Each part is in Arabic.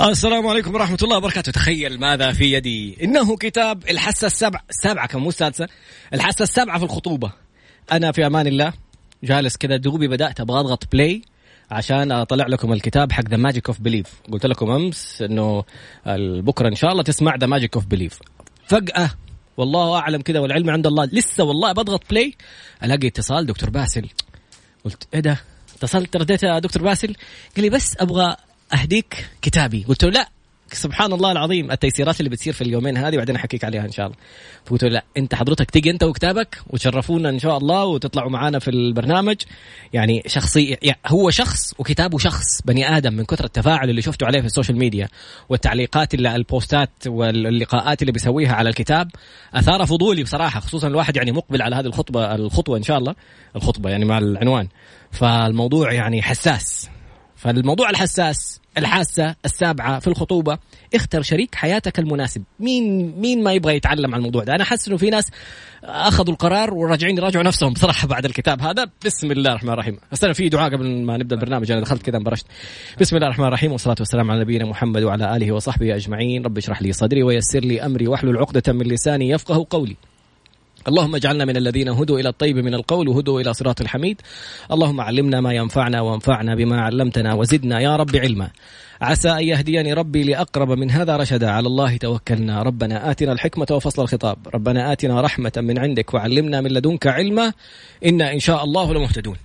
السلام عليكم ورحمة الله وبركاته. تخيل ماذا في يدي. إنه كتاب الحاسة السبع سبعة كم مو السادسة؟ الحاسة السابعة في الخطوبة. أنا في أمان الله جالس كذا دوبي بدأت أبغى أضغط play عشان أطلع لكم الكتاب حق The Magic of Belief قلت لكم أمس إنه بكرة إن شاء الله تسمع The Magic of Belief فجأة والله أعلم كذا والعلم عند الله. لسه والله بضغط play ألاقي اتصال دكتور باسل. قلت إيه ده؟ اتصلت رديت يا دكتور باسل. قال لي بس أبغى أهديك كتابي. قلت له لا. سبحان الله العظيم. التيسيرات اللي بتصير في اليومين هذه بعدين أحكيك عليها إن شاء الله. فقلت له لا. أنت حضرتك تيجي أنت وكتابك وتشرفونا إن شاء الله وتطلعوا معنا في البرنامج. يعني شخصي يعني هو شخص وكتابه شخص. بني آدم من كثر التفاعل اللي شفته عليه في ال social media والتعليقات اللي البوستات واللقاءات اللي بيسويها على الكتاب أثار فضولي بصراحة خصوصا الواحد يعني مقبل على هذه الخطبة الخطوة إن شاء الله. الخطبة يعني مع العنوان. فالموضوع يعني حساس. فالموضوع الحساس الحاسة السابعة في الخطوبة اختر شريك حياتك المناسب. مين مين ما يبغى يتعلم عن الموضوع ده؟ أنا أحس إنه في ناس أخذوا القرار وراجعين يراجعوا نفسهم بصراحة بعد الكتاب هذا. بسم الله الرحمن الرحيم. أنا في دعاء قبل ما نبدأ البرنامج أنا دخلت كذا انبرشت. بسم الله الرحمن الرحيم والصلاة والسلام على نبينا محمد وعلى آله وصحبه أجمعين. رب اشرح لي صدري ويسر لي أمري واحلل عقدة من لساني يفقه قولي. اللهم اجعلنا من الذين هدوا إلى الطيب من القول وهدوا إلى صراط الحميد. اللهم علمنا ما ينفعنا وانفعنا بما علمتنا وزدنا يا رب علما. عسى أن يهديني ربي لأقرب من هذا رشدا. على الله توكلنا. ربنا آتنا الحكمة وفصل الخطاب. ربنا آتنا رحمة من عندك وعلمنا من لدنك علما. إنا إن شاء الله لمهتدون.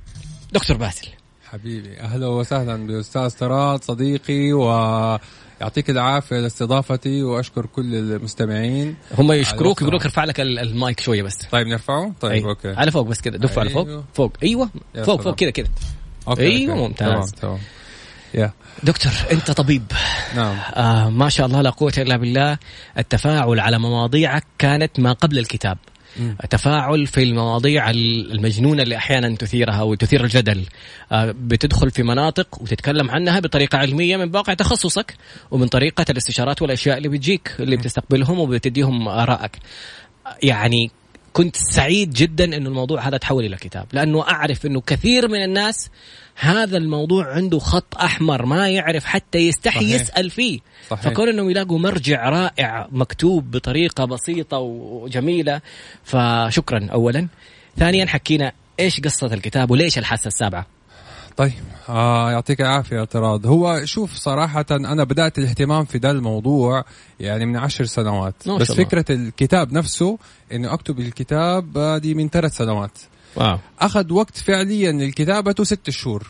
دكتور باسل. حبيبي أهلا وسهلا بأستاذ تراد صديقي و يعطيك العافية لاستضافتي وأشكر كل المستمعين. هم يشكروك يقولوا لك ارفع لك المايك شوية بس. طيب نرفعه؟ طيب أيوه. أوكي. على فوق بس كذا دف أيوه. على فوق. أيوه. فوق. أيوه. فوق فوق. كذا كذا أيوه. ممتاز. تمام. تمام. دكتور أنت طبيب. نعم. آه ما شاء الله لا قوة إلا بالله. التفاعل على مواضيعك كانت ما قبل الكتاب. تفاعل في المواضيع المجنونة اللي أحيانا تثيرها وتثير الجدل. آه، بتدخل في مناطق وتتكلم عنها بطريقة علمية من واقع تخصصك ومن طريقة الاستشارات والأشياء اللي بتجيك اللي بتستقبلهم وبتديهم آرائك. يعني كنت سعيد جدا إنه الموضوع هذا تحول إلى كتاب لأنه أعرف إنه كثير من الناس هذا الموضوع عنده خط أحمر ما يعرف حتى يستحي صحيح. يسأل فيه. صحيح. فكون انهم يلاقوا مرجع رائع مكتوب بطريقة بسيطة وجميلة. فشكرا اولا. ثانيا حكينا إيش قصة الكتاب وليش الحاسة السابعة؟ طيب آه يعطيك العافية اعتراض هو شوف صراحة أنا بدأت الاهتمام في ده الموضوع يعني من عشر سنوات. بس الله. فكرة الكتاب نفسه إنه أكتب الكتاب دي من ثلاث سنوات. wow. أخذ وقت فعليا لكتابته ست شهور.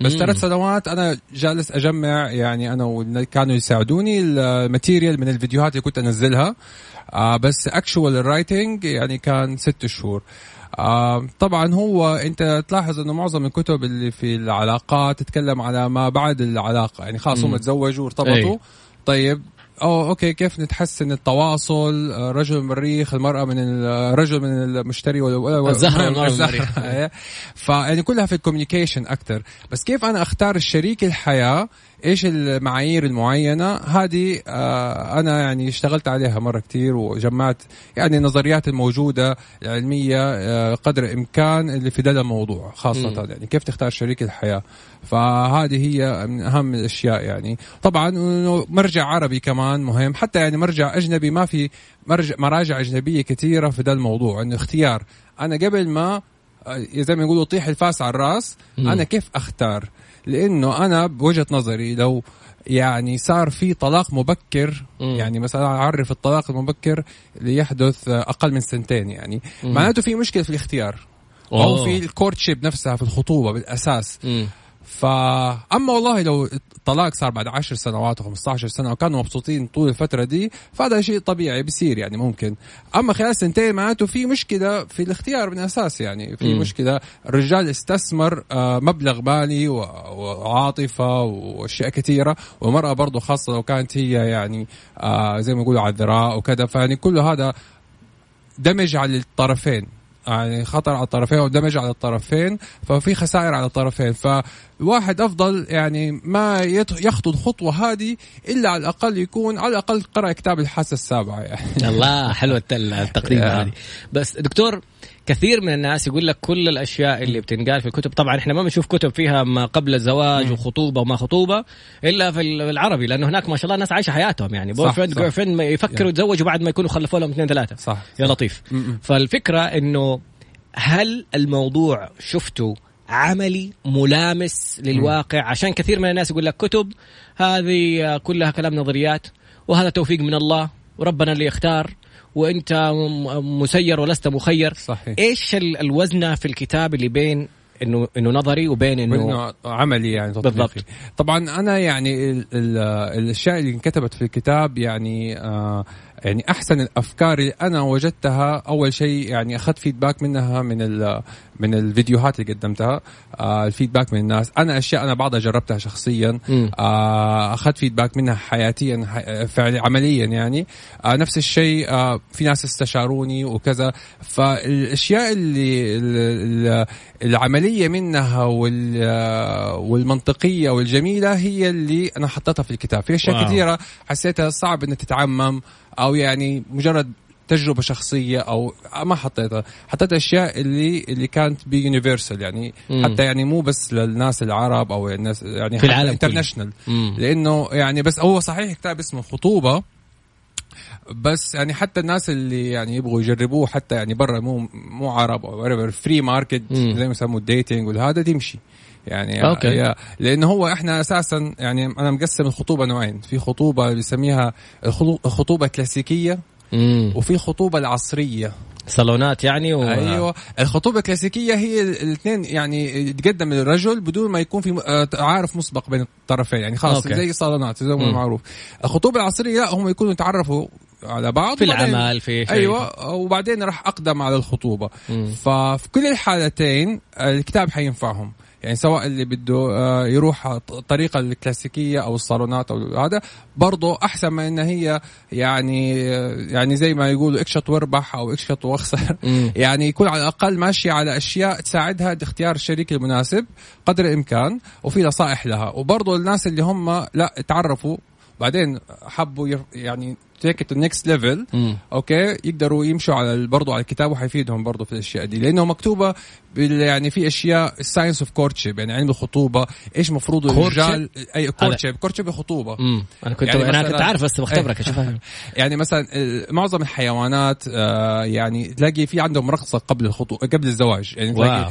بس ثلاث سنوات أنا جالس أجمع يعني أنا واللي كانوا يساعدوني ال material من الفيديوهات اللي كنت أنزلها. آه بس actual ال writing يعني كان ست شهور. آه طبعا هو أنت تلاحظ إنه معظم الكتب اللي في العلاقات تتكلم على ما بعد العلاقة. يعني خلاص هم تزوجوا وارتبطوا. أي. طيب أو okay كيف نتحسن التواصل؟ رجل من المريخ المرأة من الرجل من المشتري الزهرة من المريخ. فيعني كلها في ال communication أكثر بس كيف أنا أختار الشريك الحياة؟ إيش المعايير المعينة؟ هذه آه أنا يعني اشتغلت عليها مرة كثير وجمعت يعني النظريات الموجودة العلمية آه قدر الإمكان اللي في هذا الموضوع خاصة م. يعني كيف تختار شريك الحياة. فهذه هي من أهم الأشياء يعني. طبعا مرجع عربي كمان مهم حتى يعني مرجع أجنبي ما في مرجع مراجع أجنبية كثيره في ذا الموضوع. إنه اختيار أنا قبل ما آه، زي ما يقولوا طيح الفاس على الرأس م. أنا كيف أختار؟ لأنه أنا بوجهة نظري لو يعني صار في طلاق مبكر مم. يعني مثلا أعرف الطلاق المبكر ليحدث أقل من سنتين يعني. معناته في مشكلة في الاختيار أوه. أو في الكورتشيب نفسها في الخطوبة بالأساس مم. فاما والله لو الطلاق صار بعد 10 سنوات و15 سنة وكانوا مبسوطين طول الفترة دي فهذا شيء طبيعي بيصير يعني ممكن. أما خلال سنتين معناته في مشكلة في الاختيار من أساس يعني في م. مشكلة. الرجال استثمر آه، مبلغ مالي وعاطفة وأشياء كثيرة والمراه برضه خاصة لو كانت هي يعني آه، زي ما يقولوا عذراء وكذا. فيعني كل هذا دمج على الطرفين. يعني خطر على الطرفين ودمج على الطرفين ففي خسائر على الطرفين. ف الواحد أفضل يعني ما يخطو الخطوة هذه إلا على الأقل يكون على الأقل قرأ كتاب الحاسة السابعة يعني. الله حلوة يا. هذه. بس دكتور كثير من الناس يقول لك كل الأشياء اللي بتنقال في الكتب. طبعا إحنا ما بنشوف كتب فيها ما قبل الزواج وخطوبة وما خطوبة إلا في العربي لأنه هناك ما شاء الله الناس عايشة حياتهم يعني. boyfriend صح. girlfriend يفكروا يتزوجوا بعد ما يكونوا خلفوا لهم اثنين ثلاثة. صح يا لطيف. فالفكرة إنه هل الموضوع شفته عملي ملامس للواقع؟ عشان كثير من الناس يقول لك كتب هذه كلها كلام نظريات وهذا توفيق من الله وربنا اللي يختار. وانت مسير ولست مخير. صحيح. إيش ال- الوزنه في الكتاب اللي بين انه انه نظري وبين انه عملي يعني تطبيقي. بالضبط. طبعا أنا يعني ال ال الأشياء اللي انكتبت في الكتاب يعني آه يعني أحسن الأفكار اللي أنا وجدتها أول شيء يعني أخذت فيدباك منها من ال من الفيديوهات اللي قدمتها. آه الفيدباك من الناس. أنا أشياء أنا بعضها جربتها شخصيا. آه أخذت فيدباك منها حياتيا ح- فعلي عمليا يعني. آه نفس الشيء آه في ناس استشاروني وكذا. فالأشياء اللي ال- ال- العملية منها وال آه، والمنطقية والجميلة هي اللي أنا حطيتها في الكتاب. في أشياء. كثيرة حسيتها صعب انها تتعمم. أو يعني مجرد تجربة شخصية أو ما حطيتها حطيت أشياء اللي اللي كانت بيونيفرسال يعني مم. حتى يعني مو بس للناس العرب أو الناس يعني في العالم. انترناشونال. لأنه يعني بس هو صحيح كتاب اسمه خطوبة بس يعني حتى الناس اللي يعني يبغوا يجربوه حتى يعني برا مو مو عرب أو free market. زي ما يسموه ال dating والهذا تمشي يعني okay. لأنه هو إحنا أساسا يعني أنا مقسم الخطوبة نوعين في خطوبة بنسميها الخطو- الخطوبه الكلاسيكيه مم. وفي خطوبة العصرية صالونات يعني و... أيوه الخطوبة الكلاسيكية هي الاثنين يعني يتقدم للرجل بدون ما يكون في آه، تعارف مسبق بين الطرفين يعني خلاص okay. زي الصالونات زي ما. معروف الخطوبة العصرية لا هم يكونوا يتعرفوا على بعض في العمل في شيء. أيوه وبعدين راح أقدم على الخطوبة مم. ففي كل الحالتين الكتاب حينفعهم يعني سواء اللي بده آه، يروح الطريقة الكلاسيكية أو الصالونات أو هذا برضه أحسن ما إن هي يعني يعني زي ما يقولوا اكشط واربح أو اكشط واخسر. يعني يكون على الأقل ماشي على أشياء تساعدها لاختيار الشريك المناسب قدر الإمكان وفي نصائح لها وبرضه الناس اللي هم لا تعرفوا بعدين حبوا ير- يعني take to next level. okay يقدروا يمشوا على برضو على الكتاب وحيفيدهم برضو في الأشياء دي لأنه مكتوبة يعني في أشياء ال science of courtship يعني علم الخطوبه إيش مفروض الرجال أي courtship courtship الخطوبه. أنا كنت يعني أنا كنت عارف بس بختبرك أي. اشوفها يعني مثلا معظم الحيوانات آه، يعني تلاقي في عندهم رقصة قبل الخطو قبل الزواج. يعني. تلاقي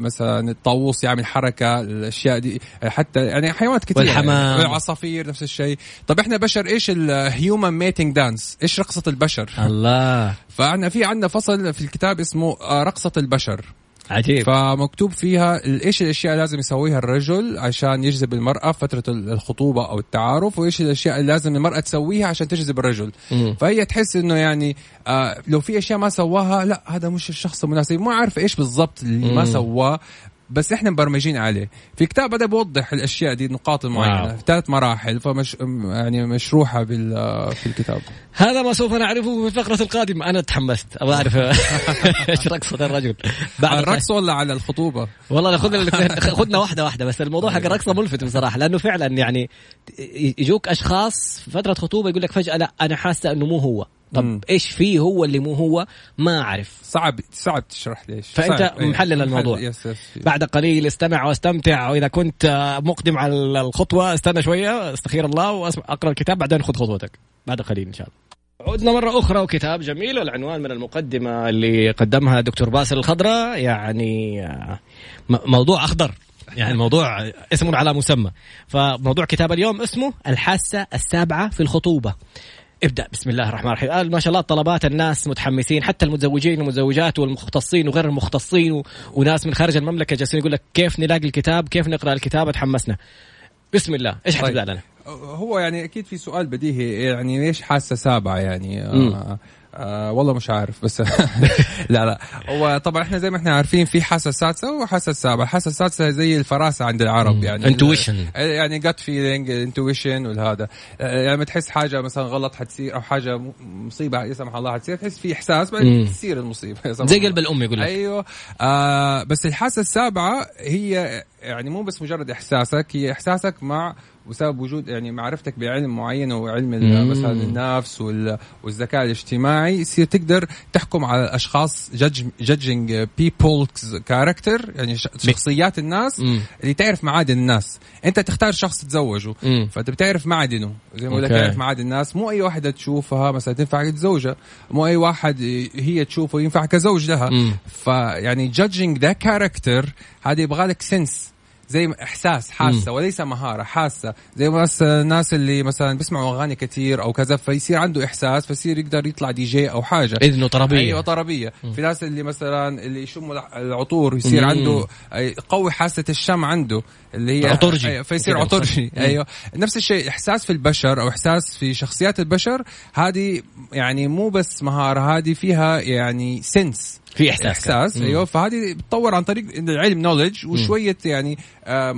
مثلا الطاووس يعمل حركة الأشياء دي حتى يعني حيوانات كثير والحمام. يعني والعصافير نفس الشيء. طب إحنا بشر إيش ال human mating dance إيش رقصة البشر؟ الله. فاحنا في عندنا فصل في الكتاب اسمه آه، رقصة البشر. عجيب فمكتوب فيها إيش الأشياء لازم يسويها الرجل عشان يجذب المرأة في فترة ال- الخطوبة أو التعارف وإيش الأشياء اللي لازم المرأة تسويها عشان تجذب الرجل مم. فهي تحس إنه يعني آه لو في أشياء ما سواها لا هذا مش الشخص المناسب ما عارف إيش بالضبط اللي ما مم. سواه بس إحنا مبرمجين عليه. في كتاب بدأ بوضح الأشياء دي النقاط المعينة. واو. في ثلاث مراحل فمش يعني مشروحة بال في الكتاب. هذا ما سوف نعرفه في الفقرة القادمة. أنا تحمست. أبغى أعرف. إيش رقصة الرجل؟ على الرقص ولا على الخطوبة؟ والله الاثنين خذنا واحدة واحدة بس الموضوع حق الرقصه ملفت بصراحة لأنه فعلا يعني يجوك أشخاص في فترة خطوبة يقول لك فجأة لا أنا حاسة إنه مو هو. طب مم. إيش فيه هو اللي مو هو؟ ما أعرف. صعب صعب تشرح ليش فأنت صعب. إيه. محلل الموضوع. yes yes بعد قليل استمع واستمتع. وإذا كنت مقدم على الخطوة استنى شوية. استخير الله واقرا الكتاب بعدين خذ خطوتك. بعد قليل إن شاء الله. عدنا مرة أخرى وكتاب جميل والعنوان من المقدمة اللي قدمها دكتور باسل الخضراء يعني آه، موضوع أخضر. يعني الموضوع اسم على مسمى. فموضوع كتاب اليوم اسمه الحاسة السابعة في الخطوبة. ابدأ. بسم الله الرحمن الرحيم. آه ما شاء الله طلبات الناس متحمسين حتى المتزوجين والمتزوجات والمختصين وغير المختصين و... وناس من خارج المملكة جالسين يقول لك كيف نلاقي الكتاب؟ كيف نقرأ الكتاب؟ تحمسنا. بسم الله. إيش طيب. حتبدا لنا؟ هو يعني أكيد في سؤال بديهي يعني ليش حاسة سابعة يعني؟ آه آه والله مش عارف بس لا لا. هو طبعا إحنا زي ما إحنا عارفين في حاسه سادسة وحاسه سابعه الحاسه السادسه زي الفراسة عند العرب يعني. intuition يعني gut feeling intuition والهذا. يعني لما تحس حاجة مثلا غلط حتصير أو حاجة مصيبة لا سمح الله حتصير. تحس في إحساس بعدين تصير المصيبة زي قلب الأم يقول لك. أيوه. آه بس الحاسة السابعة هي يعني مو بس مجرد إحساسك هي إحساسك مع بسبب وجود يعني معرفتك بعلم معين وعلم مثلا النفس والذكاء الاجتماعي يصير تقدر تحكم على الأشخاص judging people's character يعني شخصيات الناس مم. اللي تعرف معادن الناس. أنت تختار شخص تتزوجه مم. فأنت بتعرف معادنه زي ما لك تعرف معادن الناس. مو أي واحدة تشوفها مثلا تنفع تزوجها مو أي واحد هي تشوفه ينفع كزوج لها. فيعني judging the character هذا يبغى لك sense زي إحساس حاسة مم. وليس مهارة حاسة. زي بس الناس اللي مثلا بيسمعوا أغاني كثير أو كذا فيصير عنده إحساس فيصير يقدر يطلع دي جي أو حاجة. اذنه طربية. أيوه طربية. مم. في ناس اللي مثلا اللي يشموا العطور يصير مم. عنده قوي حاسة الشم عنده اللي هي عطرجي. أيوة فيصير عطرجي. أيوه. نفس الشيء إحساس في البشر أو إحساس في شخصيات البشر هذه يعني مو بس مهارة هذه فيها يعني sense في إحساس إحساس أيوه. فهذه بتطور عن طريق العلم knowledge وشوية يعني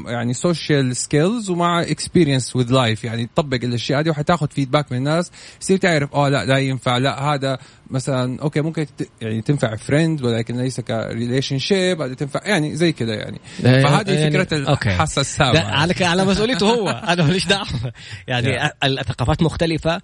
يعني social skills ومع experience with life يعني تطبق الأشياء هذه وحتاخذ feedback من الناس تصير تعرف آه لا لا ينفع لا هذا مثلا okay ممكن يعني تنفع friend ولكن ليس ك relationship هذه تنفع يعني زي كذا يعني. إيه، فهذه يعني فكرة الحاسه السابعه على على مسؤوليته هو. أنا ماليش دعوه يعني الثقافات مختلفة.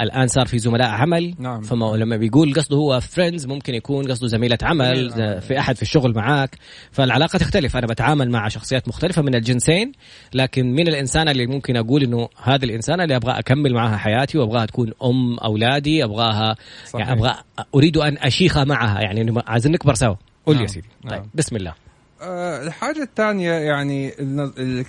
الآن صار في زملاء عمل. نعم. فلما بيقول قصده هو friends ممكن يكون قصده زميلة عمل. في أحد في الشغل معاك. فالعلاقة تختلف. أنا بتعامل مع شخصيات مختلفة من الجنسين لكن من الإنسان اللي ممكن أقول إنه هذه الإنسانة اللي أبغى أكمل معها حياتي وأبغاها تكون أم أولادي أبغاها صحيح. يعني أبغى أريد أن أشيخ معها يعني عايزين نكبر سوا قول نعم. يا سيدي طيب نعم. بسم الله أه الحاجة الثانية يعني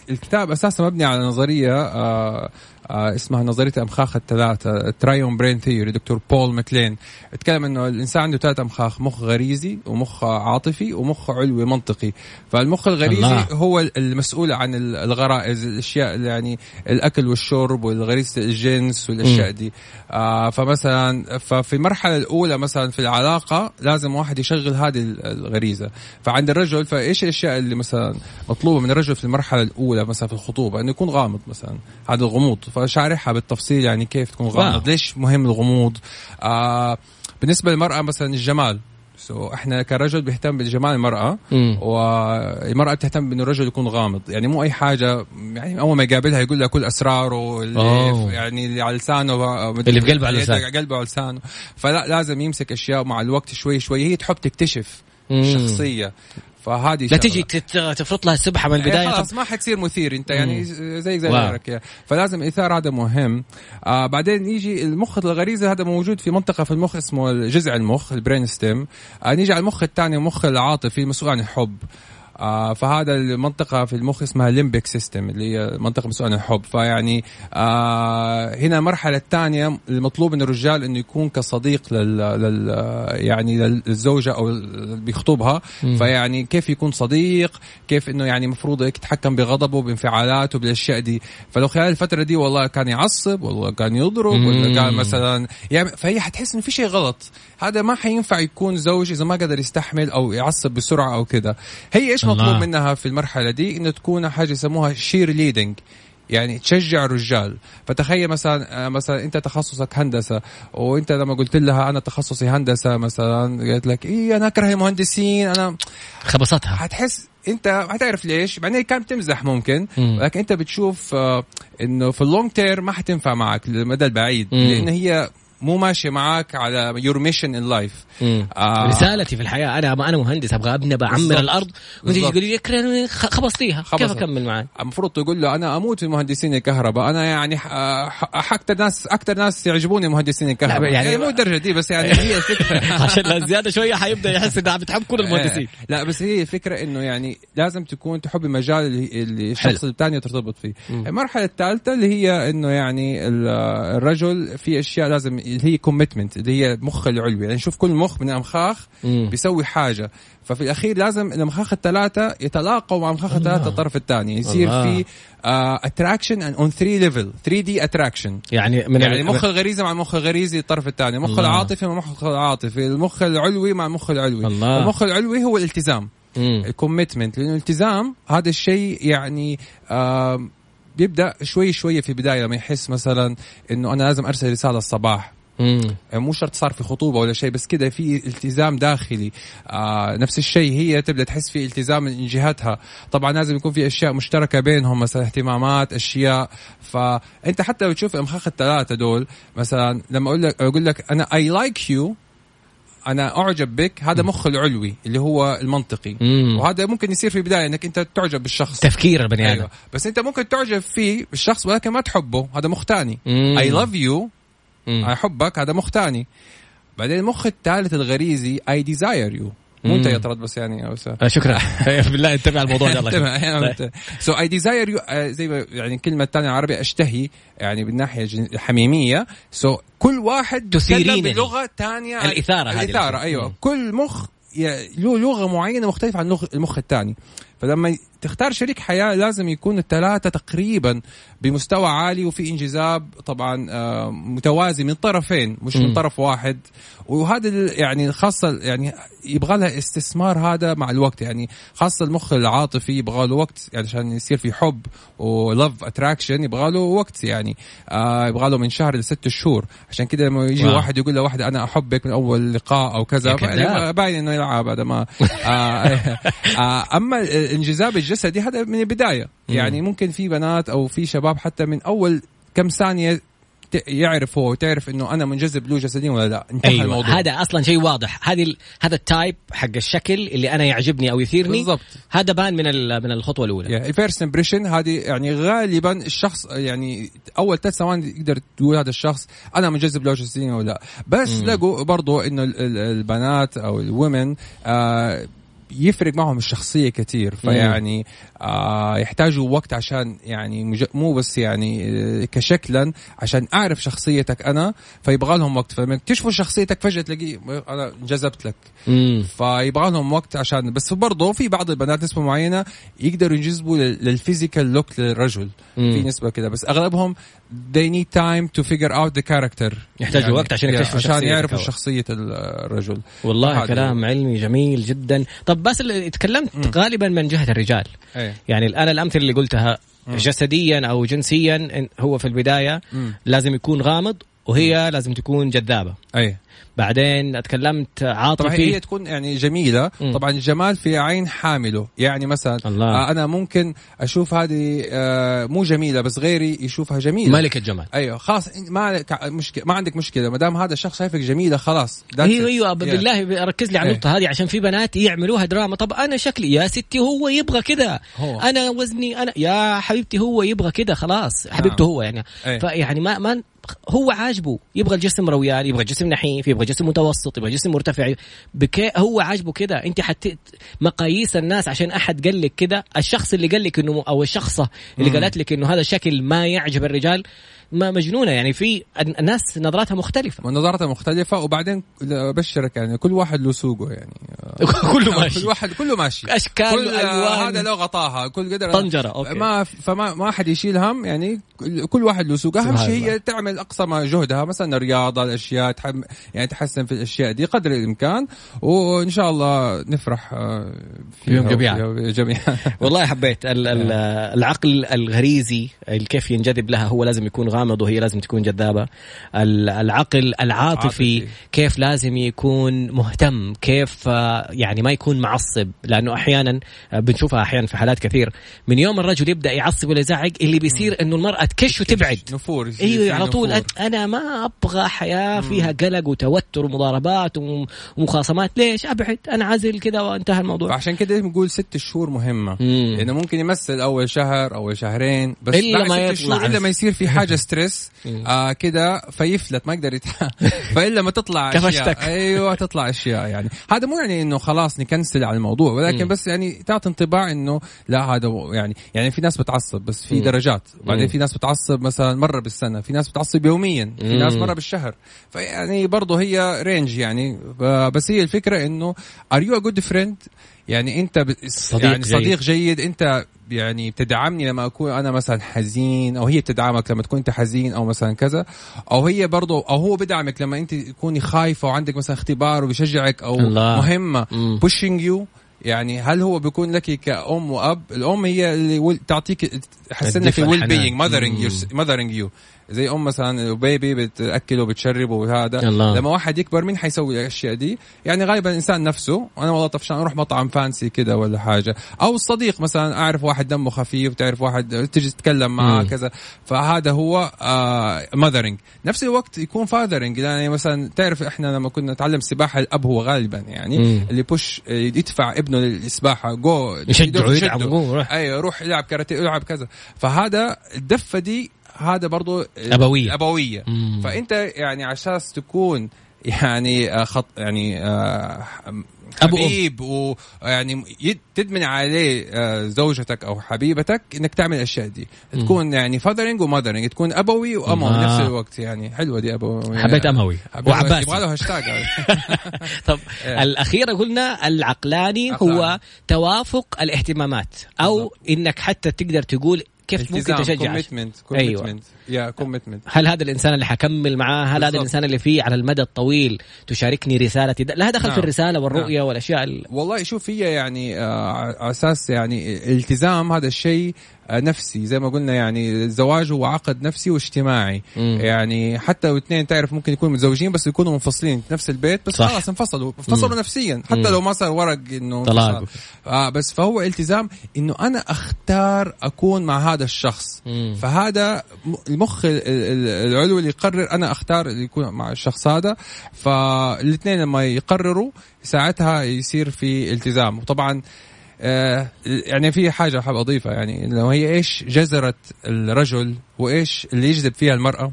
الكتاب أساسا مبني على نظرية آه اسمها نظرية الامخاخ الثلاثه triune brain theory دكتور بول ماكلين اتكلم إنه الإنسان عنده ثلاث أمخاخ مخ غريزي ومخ عاطفي ومخ علوي منطقي. فالمخ الغريزي الله. هو المسؤول عن الغرائز الأشياء يعني الأكل والشرب والغريزة الجنس والأشياء دي. آه فمثلا ففي المرحلة الأولى مثلا في العلاقة لازم واحد يشغل هذه الغريزة. فعند الرجل فإيش الأشياء اللي مثلا مطلوبة من الرجل في المرحلة الأولى مثلا في الخطوبة؟ إنه يكون غامض مثلا هذا الغموض. فشارحها بالتفصيل يعني كيف تكون غامض ليش مهم الغموض؟ آه بالنسبة للمرأة مثلا الجمال. سو so إحنا كرجل بيهتم بجمال المرأة مم. والمرأة بتهتم بإنه الرجل يكون غامض. يعني مو أي حاجة يعني أول ما يقابلها يقول لها كل أسراره اللي أوه. يعني اللي على لسانه اللي في قلبه على لسانه. قلبه على لسانه. فلا لازم يمسك أشياء مع الوقت شوي شوي. هي تحب تكتشف مم. الشخصية. فهذه لا تجي تفرط لها السبحة من البداية. إيه، خلاص ما حتصير مثير انت يعني زي زي غيرك فلازم الاثار هذا مهم. آه بعدين يجي المخ الغريزة هذا موجود في منطقة في المخ اسمه جذع المخ ال brain stem آه نيجي على المخ الثاني المخ العاطفي مسؤول عن الحب. آه فهذا المنطقة في المخ اسمها limbic system اللي هي منطقة مسؤولة عن الحب. فيعني آه هنا المرحلة الثانية المطلوب من الرجال إنه يكون كصديق لل, لل يعني للزوجة أو اللي بيخطبها. فيعني كيف يكون صديق؟ كيف إنه يعني المفروض يتحكم بغضبه بانفعالاته بالأشياء دي. فلو خلال الفترة دي والله كان يعصب والله كان يضرب ولا كان مثلا يعني فهي حتحس إنه في شيء غلط. هذا ما حينفع يكون زوج إذا ما قدر يستحمل أو يعصب بسرعة أو كذا. هي إيش مطلوب منها في المرحلة دي إنه تكون حاجة يسموها cheerleading يعني تشجع الرجال. فتخيل مثلا آه، مثلا أنت تخصصك هندسة وأنت لما قلت لها أنا تخصصي هندسة مثلا قالت لك إيه أنا أكره المهندسين أنت خبصتها. حتحس أنت حتعرف ليش؟ بعدين كانت بتمزح ممكن لكن أنت بتشوف آه، إنه في ال long term ما حتنفع معك للمدى البعيد لأن هي مو ماشيه معك على your mission in life رسالتي في الحياة أنا أنا مهندس أبغى أبني بعمر الأرض. وأنت تقول لي خبصتيها. كيف أكمل معك المفروض تقول له أنا أموت في مهندسين الكهرباء. أنا يعني أكثر ناس أكثر ناس يعجبوني مهندسين الكهرباء. يعني, يعني مو الدرجه دي بس يعني هي الفكرة عشان زيادة شوية حيبدأ يحس انها بتحب كل المهندسين. لا بس هي الفكرة إنه يعني لازم تكون تحب المجال اللي الشخص الثاني ترتبط فيه. المرحلة الثالثة اللي هي إنه يعني الرجل في أشياء لازم اللي هي commitment اللي هي مخ العلوي. يعني نشوف كل مخ من الامخاخ. بيسوي حاجة. ففي الأخير لازم الأمخاخ الثلاثة يتلاقوا مع أمخاخ الثلاثة الطرف الثاني. يصير. في attraction on 3 level 3D attraction يعني من يعني ال- المخ الغريزي مع المخ الغريزي الطرف الثاني. المخ الله. العاطفي مع المخ العاطفي. المخ العلوي مع المخ العلوي. الله. المخ العلوي هو الالتزام. ال commitment لأنه الالتزام هذا الشيء يعني بيبدأ شوي شوي في البداية لما يحس مثلا إنه أنا لازم أرسل رسالة الصباح. مو شرط صار في خطوبة ولا شيء بس كده في التزام داخلي. آه نفس الشيء هي تبدأ تحس في التزام من جهتها طبعا لازم يكون في أشياء مشتركة بينهم مثلا اهتمامات أشياء. فأنت حتى لو تشوف الامخاخ الثلاثة دول مثلا لما أقول لك أقول لك أنا I like you أنا أعجب بك هذا مخ العلوي اللي هو المنطقي. مم. وهذا ممكن يصير في البداية إنك أنت تعجب بالشخص. تفكير البني آدم. أيوه. بس أنت ممكن تعجب فيه بالشخص ولكن ما تحبه هذا مخ ثاني. I love you مم. أحبك هذا مخ ثاني بعدين المخ الثالث الغريزي I desire you مو أنت. يا طرد بس يعني أو آه، شكرا. بالله انتبه على الموضوع ده. so I desire you زي ما يعني الكلمة الثانية العربي أشتهي يعني بالناحيه الجن- الحميميه so so كل واحد تثيرينني. يتكلم بلغة ثانية الإثارة هذه الإثارة أيوه. مم. كل مخ له لغة معينة مختلفة عن المخ الثاني. فلما تختار شريك حياة لازم يكون الثلاثه تقريبا بمستوى عالي وفي انجذاب طبعا آه، متوازي من طرفين مش مم. من طرف واحد. وهذا يعني خاصة يعني يبغى لها استثمار هذا مع الوقت. يعني خاصة المخ العاطفي يبغى له وقت يعني عشان يصير في حب و love attraction يبغى له وقت يعني آه يبغى له من شهر لست شهور. عشان كده لما يجي wow. واحد يقول لواحده أنا أحبك من أول لقاء أو كذا. باين إنه يلعب هذا ما. آه آه أما الانجذاب الجسدي هذا من البداية. يعني ممكن في بنات أو في شباب حتى من أول كم ثانية يعرف هو وتعرف إنه أنا منجذب له جسديا ولا لا. انتهى أيوه. الموضوع. هذا أصلا شيء واضح. هذه هذا ال type حق الشكل اللي أنا يعجبني أو يثيرني. بالضبط. هذا بان من ال- من الخطوة الأولى. يعني ال first impression هذه يعني غالبا الشخص يعني أول ثلاث ثواني تقدر تقول هذا الشخص أنا منجذب له جسديا ولا لا. بس مم. لقوا برضو إنه ال- ال- البنات أو ال women آه يفرق معهم الشخصية كثير فيعني آه يحتاجوا وقت عشان يعني. مو بس يعني آه كشكلا عشان أعرف شخصيتك أنا فيبغى لهم وقت فلما يكتشفوا شخصيتك فجأة تلاقيه أنا انجذبت لك. فيبغى لهم وقت عشان بس برضه في بعض البنات نسبة معينة يقدروا ينجذبوا لل- للفيزيكال لوك للرجل مم. في نسبة كده بس أغلبهم they need time to figure out the character يحتاجوا وقت عشان يكتشفوا عشان يعرفوا. شخصية ال- الرجل والله كلام علمي جميل جدا طب بس اللي تكلمت غالبا من جهة الرجال. إيه. يعني الآن الأمثلة اللي قلتها جسديا أو جنسيا هو في البداية مم. لازم يكون غامض وهي لازم تكون جذابة. إيه. بعدين تكلمت طبعا هي عاطفي تكون يعني جميلة مم. طبعا الجمال في عين حامله يعني مثلا الله. آه أنا ممكن أشوف هذه آه مو جميلة بس غيري يشوفها جميلة ملكة جمال أيوه خلاص ما لك مشكلة ما عندك مشكلة ما دام هذا الشخص شايفك جميلة خلاص أيوه. أيوه. بالله ركز لي على إيه. النقطة هذه عشان في بنات يعملوها دراما طب أنا شكلي يا ستي هو يبغى كذا. أنا وزني أنا يا حبيبتي هو يبغى كذا خلاص حبيبته هو يعني إيه. فيعني ما ما هو عاجبه يبغى الجسم رويان يبغى جسم نحيف يبغى جسم متوسط يبغى جسم مرتفع بكي هو عاجبه كذا انت حت مقاييس الناس عشان أحد قال لك كذا الشخص اللي قال لك انه أو الشخصة اللي. قالت لك إنه هذا الشكل ما يعجب الرجال مجنونة يعني في الناس نظراتها مختلفة. ونظرتها مختلفة وبعدين أبشرك يعني كل واحد له سوقه يعني. كله ماشي. كل واحد كله ماشي. أشكال كل والوان هذا له غطاها كل قدر. طنجرة أوكي. ما فما ما حد يشيل هم يعني كل- واحد له سوق أهم شيء. هي تعمل أقصى ما جهدها مثلا الرياضة الأشياء تحم يعني تحسن في الأشياء دي قدر الإمكان. وإن شاء الله نفرح آه، فيها بهم جميعاً. جميعا. والله حبيت ال- ال- العقل الغريزي ال- كيف ينجذب لها هو لازم يكون غامض وهي لازم تكون جذابة. ال- العقل العاطفي عاطفي. كيف لازم يكون مهتم كيف آه، يعني ما يكون معصب. لأنه أحيانا آه، بنشوفها أحيانا في حالات كثير. من يوم الرجل يبدأ يعصب ولا يزعق اللي بيصير إنه المرأة تكش وتبعد. نفور أيوه على طول أنا ما أبغى حياة فيها قلق وتوتر ومضاربات وم- ومخاصمات. ليش؟ أبعد. أنا عزل كذا وانتهى الموضوع. فعشان كده بنقول ست شهور مهمة. مم. لأنه ممكن يمثل أول شهر أول شهرين بس إلا بعد ما يطلع. إلا ما يصير في حاجة ستريس آه كده فيفلت ما يقدر. فإلا ما تطلع. أشياء أيوه تطلع أشياء يعني هذا مو يعني إنه خلاص نكنسل على الموضوع ولكن مم. بس يعني تعطي انطباع إنه لا هذا يعني يعني في ناس بتعصب بس في مم. درجات بعدين. في ناس بتعصب مثلا مرة بالسنة في ناس بتعصب يوميا في. ناس مرة بالشهر فيعني برضه هي range يعني بس هي الفكرة إنه are you a good friend يعني انت ب... صديق يعني جيد. صديق جيد انت يعني بتدعمني لما أكون أنا مثلا حزين أو هي بتدعمك لما تكون أنت حزين أو مثلا كذا أو هي برضه أو هو بدعمك لما أنت تكوني خايفة وعندك مثلا اختبار وبيشجعك أو الله. مهمة pushing you يعني هل هو بيكون لك كأم وأب الأم هي اللي تعطيك تحسن لك الدفء، الويل الحنان. being mothering. mothering you زي أم مثلا baby بتأكله وبتشربه وهذا. لما واحد يكبر مين حيسوي الأشياء دي؟ يعني غالبا الإنسان نفسه. أنا والله طفشان أروح مطعم fancy كده ولا حاجة. أو الصديق مثلا أعرف واحد دمه خفيف تعرف واحد تجي تتكلم معاه مم. كذا. فهذا هو mothering نفس الوقت يكون fathering يعني مثلا تعرف إحنا لما كنا نتعلم السباحه الأب هو غالبا يعني مم. اللي push يدفع ابنه للسباحة. جو يشجعه يدعم قوم روح أيوه روح العب كاراتيه العب كذا. فهذا الدفة دي هذا برضو أبوية. أبوية مم. فأنت يعني على أساس تكون يعني آه، خط يعني آه،. حبيب ويعني تدمن عليه آه، زوجتك أو حبيبتك إنك تعمل الأشياء دي. تكون يعني fathering و mothering تكون أبوي واموي آه. نفس الوقت يعني حلوة دي أبوي حبيت أموي حبيت- يبغى له هاشتاج طب إيه. الأخيرة قلنا العقلاني هو. توافق الاهتمامات أو بالضبط. إنك حتى تقدر تقول كيف ممكن تشجع commitment. commitment يا commitment هل هذا الإنسان اللي حكمل معاه؟ هل هذا بالضبط. الإنسان اللي فيه على المدى الطويل تشاركني رسالتي لها دخل في نعم. الرسالة والرؤية والأشياء ال... والله شوف هي يعني آه، على أساس يعني التزام هذا الشيء نفسي زي ما قلنا يعني الزواج هو عقد نفسي واجتماعي مم. يعني حتى الاثنين تعرف ممكن يكونوا متزوجين بس يكونوا منفصلين في نفس البيت بس. خلاص انفصلوا انفصلوا مم. نفسيا حتى مم. لو ما صار ورق إنه طلاق. آه بس فهو التزام إنه أنا أختار أكون مع هذا الشخص مم. فهذا المخ ال- ال- العلوي اللي يقرر أنا أختار اللي يكون مع الشخص هذا فالإثنين لما يقرروا ساعتها يصير في التزام وطبعا آه يعني في حاجة حاب أضيفها يعني لو هي إيش جزره الرجل وإيش اللي يجذب فيها المرأة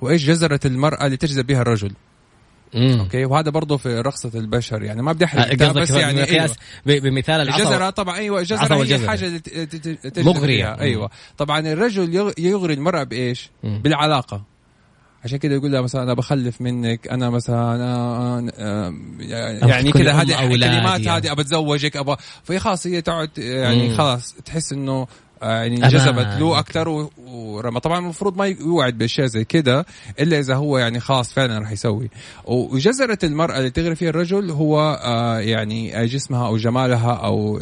وإيش جزره المرأة اللي تجذب بها الرجل مم. أوكي وهذا برضه في رقصه البشر يعني ما بدي أحرق آه، بس يعني أيوة. بمثال العصا الجزرة طبعا أيوه عصا الجزرة هي مغرية. فيها. أيوه طبعا الرجل يغ- يغري المرأة بإيش؟ مم. بالعلاقة عشان كده يقول لها مثلا أنا بخلف منك أنا مثلا أنا آه، يعني أم هذه الكلمات يعني. هذه أبى أتزوجك أبى فهي خلاص هي تقعد يعني. خلاص تحس إنه آه، يعني. جذبت له أكثر و- ورما طبعا المفروض ما يوعد بأشياء زي كده إلا إذا هو يعني خلاص فعلا راح يسوي وجزرة المرأة اللي تغري فيها الرجل هو آه، يعني جسمها أو جمالها أو.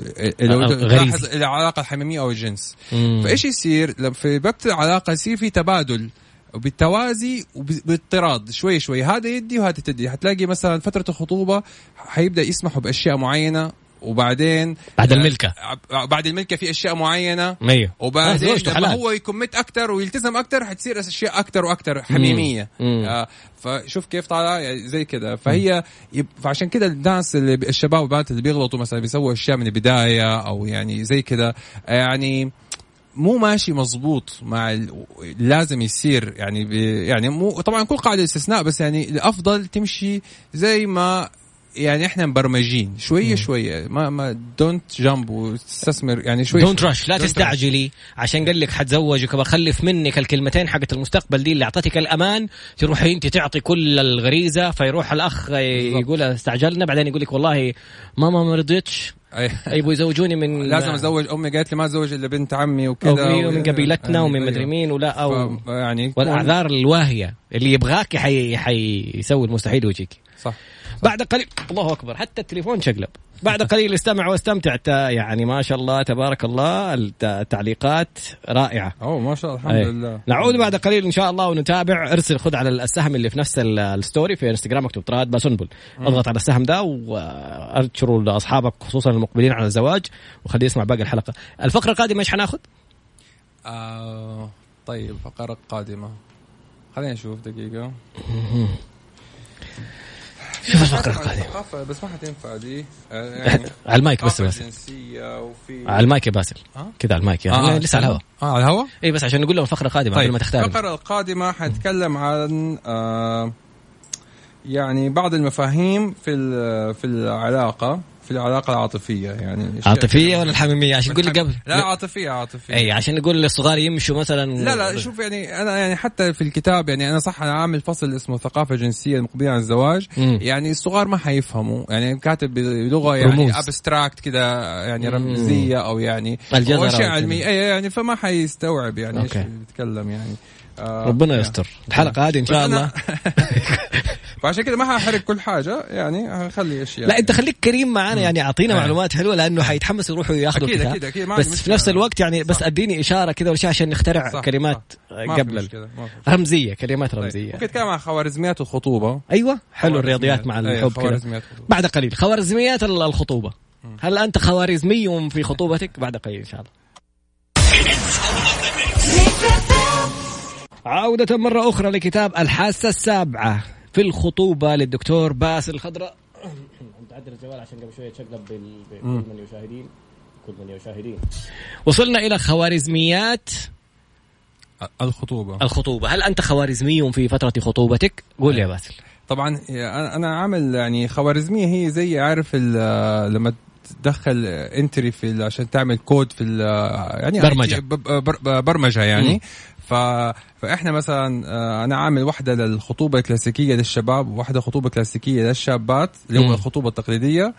العلاقة الحميمية أو الجنس مم. فإيش يصير في وقت العلاقة يصير في تبادل بالتوازي وباضطراد شوي شوي. هذا يدي وهذا تدي. حتلاقي مثلا فترة الخطوبة حيبدأ يسمحوا بأشياء معينة وبعدين بعد الملكة. آه، بعد الملكة في أشياء معينة. أيوه. وبعدين لما. هو يكمت أكثر ويلتزم أكثر حتصير أشياء أكثر وأكثر حميمية. مم. آه فشوف كيف طالع يعني زي كده فهي يب فعشان كده الناس اللي الشباب والبنات اللي بيغلطوا مثلا بيسووا أشياء من البداية أو يعني زي كده يعني مو ماشي مزبوط مع. لازم يصير يعني. يعني مو طبعا كل قاعدة استثناء بس يعني الأفضل تمشي زي ما يعني إحنا مبرمجين. شوية شوية. ما ما don't jump وتستثمر يعني شوي don't. rush لا تستعجلي. عشان قال لك حتزوجك وبخلف منك الكلمتين حقت المستقبل دي اللي أعطتك الأمان تروحي أنت تعطي كل الغريزة فيروح الأخ يقول استعجلنا بعدين يقول لك والله ماما ما رضيتش. يبغوا يزوجوني من لازم ازوج أمي قالت لي ما أتزوج إلا بنت عمي وكذا أمي ومن قبيلتنا ومن أيوه. مدري مين ولا أو يعني والأعذار الواهية. اللي يبغاك حي... حيسوي المستحيل ويجيك. صح. بعد قليل الله أكبر حتى التليفون شقلب. بعد قليل استمع واستمتع. يعني ما شاء الله تبارك الله الت- التعليقات رائعة. أوه ما شاء الله الحمد أي. لله. نعود بعد قليل إن شاء الله ونتابع. ارسل خذ على السهم اللي في نفس ال- ال story في انستغرام اكتب طراد باسنبل اضغط على السهم ده وارسلوا لاصحابك خصوصا المقبلين على الزواج. وخليه يسمع باقي الحلقة. الفقرة القادمة إيش حناخذ؟ آه طيب فقرة قادمة خلينا نشوف دقيقة. شوف الفقره القادمه بس ما حتنفع دي. آه، يعني على المايك بس بس. وفي على المايك يا باسل. كذا على المايك يعني آه لسه على الهواء. آه على الهواء؟ اي بس عشان نقول لهم الفقرة القادمة طيب قبل ما تختار الفقرة القادمة حنتكلم عن آه يعني بعض المفاهيم في في العلاقة. في العلاقة العاطفية يعني. عاطفية ولا الحميمية؟ عشان تقول لي قبل. لا عاطفية عاطفية. اي عشان نقول للصغار يمشوا مثلا لا لا شوف يعني أنا يعني حتى في الكتاب يعني أنا صح أنا عامل فصل اسمه ثقافة جنسية المقبله عن الزواج. مم. يعني الصغار ما حيفهموا. يعني كاتب بلغة يعني abstract كذا يعني رمزية أو يعني الجزر اشياء علميه اي يعني فما حيستوعب يعني إيش بيتكلم يعني. آه ربنا يستر. الحلقة هذه إن شاء الله. فعشان كذا ما حاحرق كل حاجة يعني هخلي اشياء لا أنت خليك كريم معنا يعني أعطينا معلومات حلوة لأنه حيتحمس يروحوا ياخذوا أكيد أكيد أكيد بس في نفس الوقت يعني بس أديني إشارة كذا ولا عشان نخترع صح كلمات صح قبل رمزية كلمات طيب. رمزية. ممكن نتكلم عن خوارزميات الخطوبة؟ أيوه حلو الرياضيات مع الحب كذا بعد قليل. خوارزميات الخطوبة. هل أنت خوارزمي في خطوبتك؟ بعد قليل إن شاء الله. عودة مرة أخرى لكتاب الحاسة السابعة في الخطوبة للدكتور باسل الخضراء. تعدل الجوال عشان قبل شوية تشقلب بكل المشاهدين. كل المشاهدين. وصلنا إلى خوارزميات الخطوبة. الخطوبة. هل أنت خوارزمي في فترة خطوبتك؟ قول يا باسل. طبعا أنا عامل يعني خوارزمية هي زي عارف لما تدخل entry في عشان تعمل كود في يعني برمجة. برمجة يعني. ف... فإحنا مثلا آه، أنا عامل واحدة للخطوبة الكلاسيكية للشباب وواحده خطوبة كلاسيكية للشابات اللي هو الخطوبة التقليدية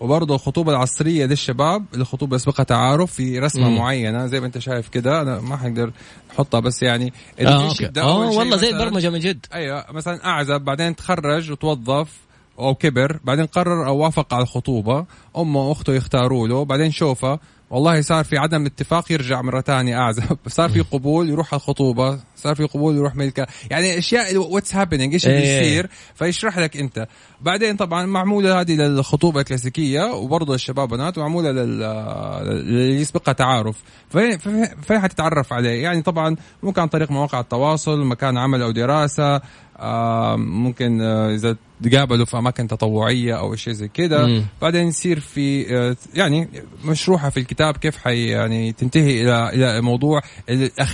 وبرضه الخطوبة العصرية للشباب الخطوبة يسبقها تعارف في رسمة مم. معينة. زي ما أنت شايف كده أنا ما حقدر أحطها بس يعني آه, أوكي. آه والله زي البرمجة من جد. أيوه مثلا أعزب بعدين تخرج وتوظف أو كبر بعدين قرر أو وافق على الخطوبة أمه وأخته يختاروا له بعدين شوفه والله صار في عدم اتفاق يرجع مرة ثانية أعزب. صار في قبول يروح الخطوبة. صار في قبول يروح ملكه يعني أشياء what's happening إيش اللي إيه. بيصير؟ فيشرح لك أنت. بعدين طبعا معمولة هذه للخطوبة الكلاسيكية وبرضه الشباب بنات ومعموله للي يسبقها تعارف. فين فين حتتعرف عليه. يعني طبعا ممكن عن طريق مواقع التواصل مكان عمل أو دراسة آه ممكن آه إذا تقابلوا في أماكن تطوعية أو شيء زي كذا بعدين يصير في آه يعني مشروحة في الكتاب كيف حي يعني تنتهي إلى إلى موضوع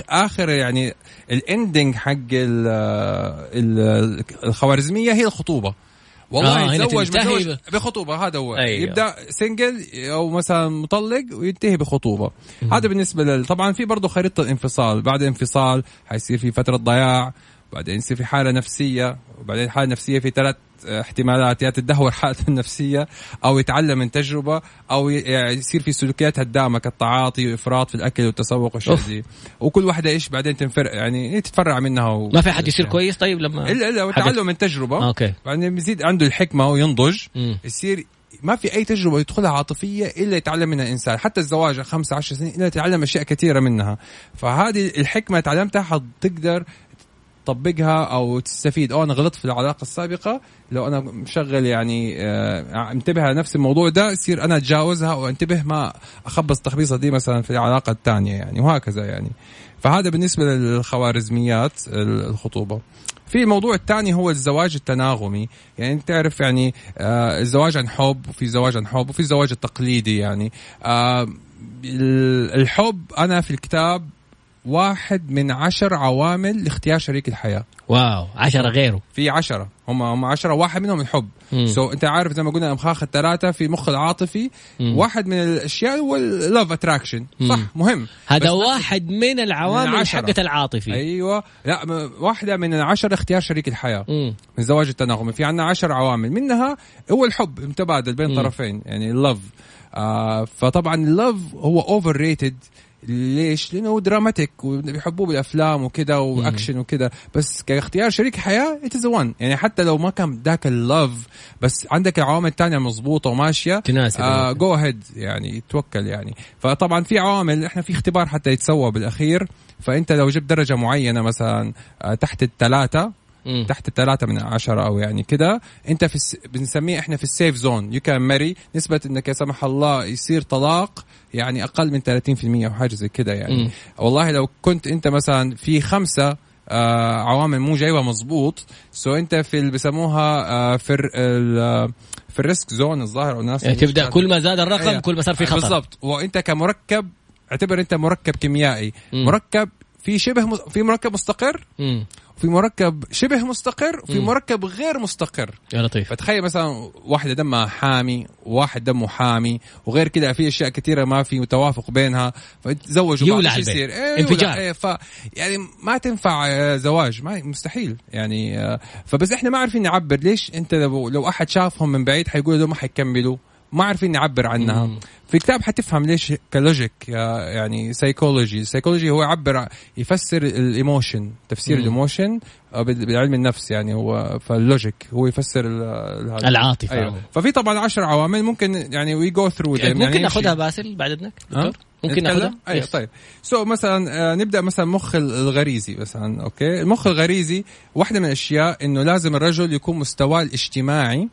آخر يعني ال ending حق الخوارزمية هي الخطوبة. والله آه يتزوج متزوج بخطوبة هذا هو. أيوه. يبدأ single أو مثلا مطلق وينتهي بخطوبة. هذا بالنسبة لل... طبعا في برضه خريطة الانفصال. بعد الانفصال حيصير في فترة ضياع. بعدين يصير في حالة نفسية وبعدين حالة نفسية في ثلاث احتمالات يا تدهور حالته النفسية أو يتعلم من تجربة أو يعني يصير في سلوكيات هدامة كالتعاطي وإفراط في الأكل والتسوق والشيء دي. وكل واحدة إيش بعدين تنفرع يعني تتفرع منها و... ما في حد يصير كويس طيب لما الا إلا وتعلم من تجربة. أوكي. بعدين يزيد عنده الحكمة وينضج يصير ما في أي تجربة يدخلها عاطفية إلا يتعلم منها الانسان حتى الزواج خمسة عشر سنين إلا يتعلم أشياء كثيرة منها. فهذه الحكمة تعلمتها حتقدر تطبقها أو تستفيد. أو أنا غلطت في العلاقة السابقة. لو أنا مشغل يعني آه انتبه على نفس الموضوع ده يصير أنا أتجاوزها وأنتبه ما أخبص التخبيصه دي مثلا في العلاقة الثانية يعني وهكذا يعني. فهذا بالنسبة للخوارزميات الخطوبة. في الموضوع الثاني هو الزواج التناغمي. يعني أنت تعرف يعني آه الزواج عن حب وفي زواج عن حب وفي الزواج التقليدي يعني. آه الحب أنا في الكتاب واحد من عشر عوامل لاختيار شريك الحياة. wow عشرة غيره. في عشرة. هم هم عشرة. واحد منهم الحب so so, أنت عارف زي ما قلنا امخاخ الثلاثة في مخ العاطفي. مم. واحد من الأشياء هو ال love attraction صح مهم. هذا واحد من العوامل حقت العاطفي. أيوه. لا واحدة من العشرة اختيار شريك الحياة. مم. من زواج التناغمي في عندنا عشر عوامل. منها هو الحب متبادل بين مم. طرفين. يعني ال love آه فطبعا ال love هو overrated ليش؟ لأنه dramatic وبيحبوه بالأفلام وكذا واكشن وكذا. بس كاختيار شريك حياة it is one يعني حتى لو ما كان ذاك ال love بس عندك العوامل الثانية مضبوطه وماشية تناسب آه go ahead يعني توكل يعني. فطبعا في عوامل إحنا في اختبار حتى يتسوى بالأخير. فأنت لو جبت درجة معينة مثلا آه تحت الثلاثة تحت الثلاثة من عشرة أو يعني كده. أنت في الس... بنسميه إحنا في ال safe zone you can marry نسبة إنك يا سمح الله يصير طلاق يعني أقل من 30% أو حاجة زي كده يعني. مم. والله لو كنت أنت مثلا في خمسة آه عوامل مو جايبها مزبوط so أنت في اللي بسموها آه في ال- في ال risk zone الظاهر أو الناس يعني تبدأ كل ما زاد الرقم أيوة. كل ما صار في خطر. بالضبط. وأنت كمركب اعتبر أنت مركب كيميائي. مركب في شبه في مركب مستقر. مم. وفي مركب شبه مستقر وفي. مركب غير مستقر. يا لطيف. فتخيل مثلا واحدة دمها حامي وواحد دمه حامي وغير كده في أشياء كثيرة ما في توافق بينها. فتزوجوا بعض يولع البيت. يصير؟ إيه انفجار. إيه ف يعني ما تنفع آه، زواج. ما مستحيل. يعني آه، فبس إحنا ما عارفين نعبر ليش أنت لو, لو أحد شافهم من بعيد حيقول له ما حيكملوا. ما عارفين نعبر عنها. مم. في كتاب حتفهم ليش كلوجيك يعني سايكولوجي السايكولوجي هو يعبر يفسر الإيموشن تفسير. الإيموشن بعلم النفس يعني هو فاللوجيك هو يفسر. العاطفة. أيوه. ففي طبعا عشر عوامل ممكن يعني وي جو ثرو يعني ممكن ناخذها باسل بعد إذنك دكتور؟ ممكن ناخذها أيوه يس. طيب. سو so, مثلا آه، نبدأ مثلا مخ ال- الغريزي مثلا أوكي؟ المخ الغريزي واحدة من الأشياء إنه لازم الرجل يكون مستواه الاجتماعي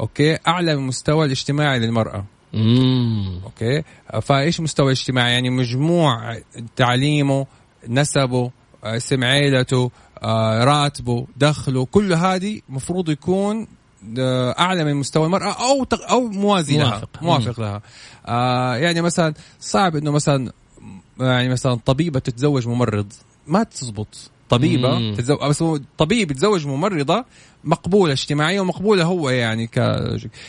أوكي؟ أعلى من المستوى الاجتماعي للمرأة. مم. أوكي؟ فإيش مستوى اجتماعي يعني مجموع تعليمه نسبه آه، اسم عيلته آه، راتبه دخله كل هذه مفروض يكون آه، أعلى من مستوى المرأة أو تق- أو موازي لها. موافق. موافق لها. آه يعني مثلا صعب إنه مثلا يعني مثلا طبيبة تتزوج ممرض ما تزبط. طبيبة. تتزوج بس هو طبيب يتزوج ممرضة مقبولة اجتماعيا ومقبولة هو يعني ك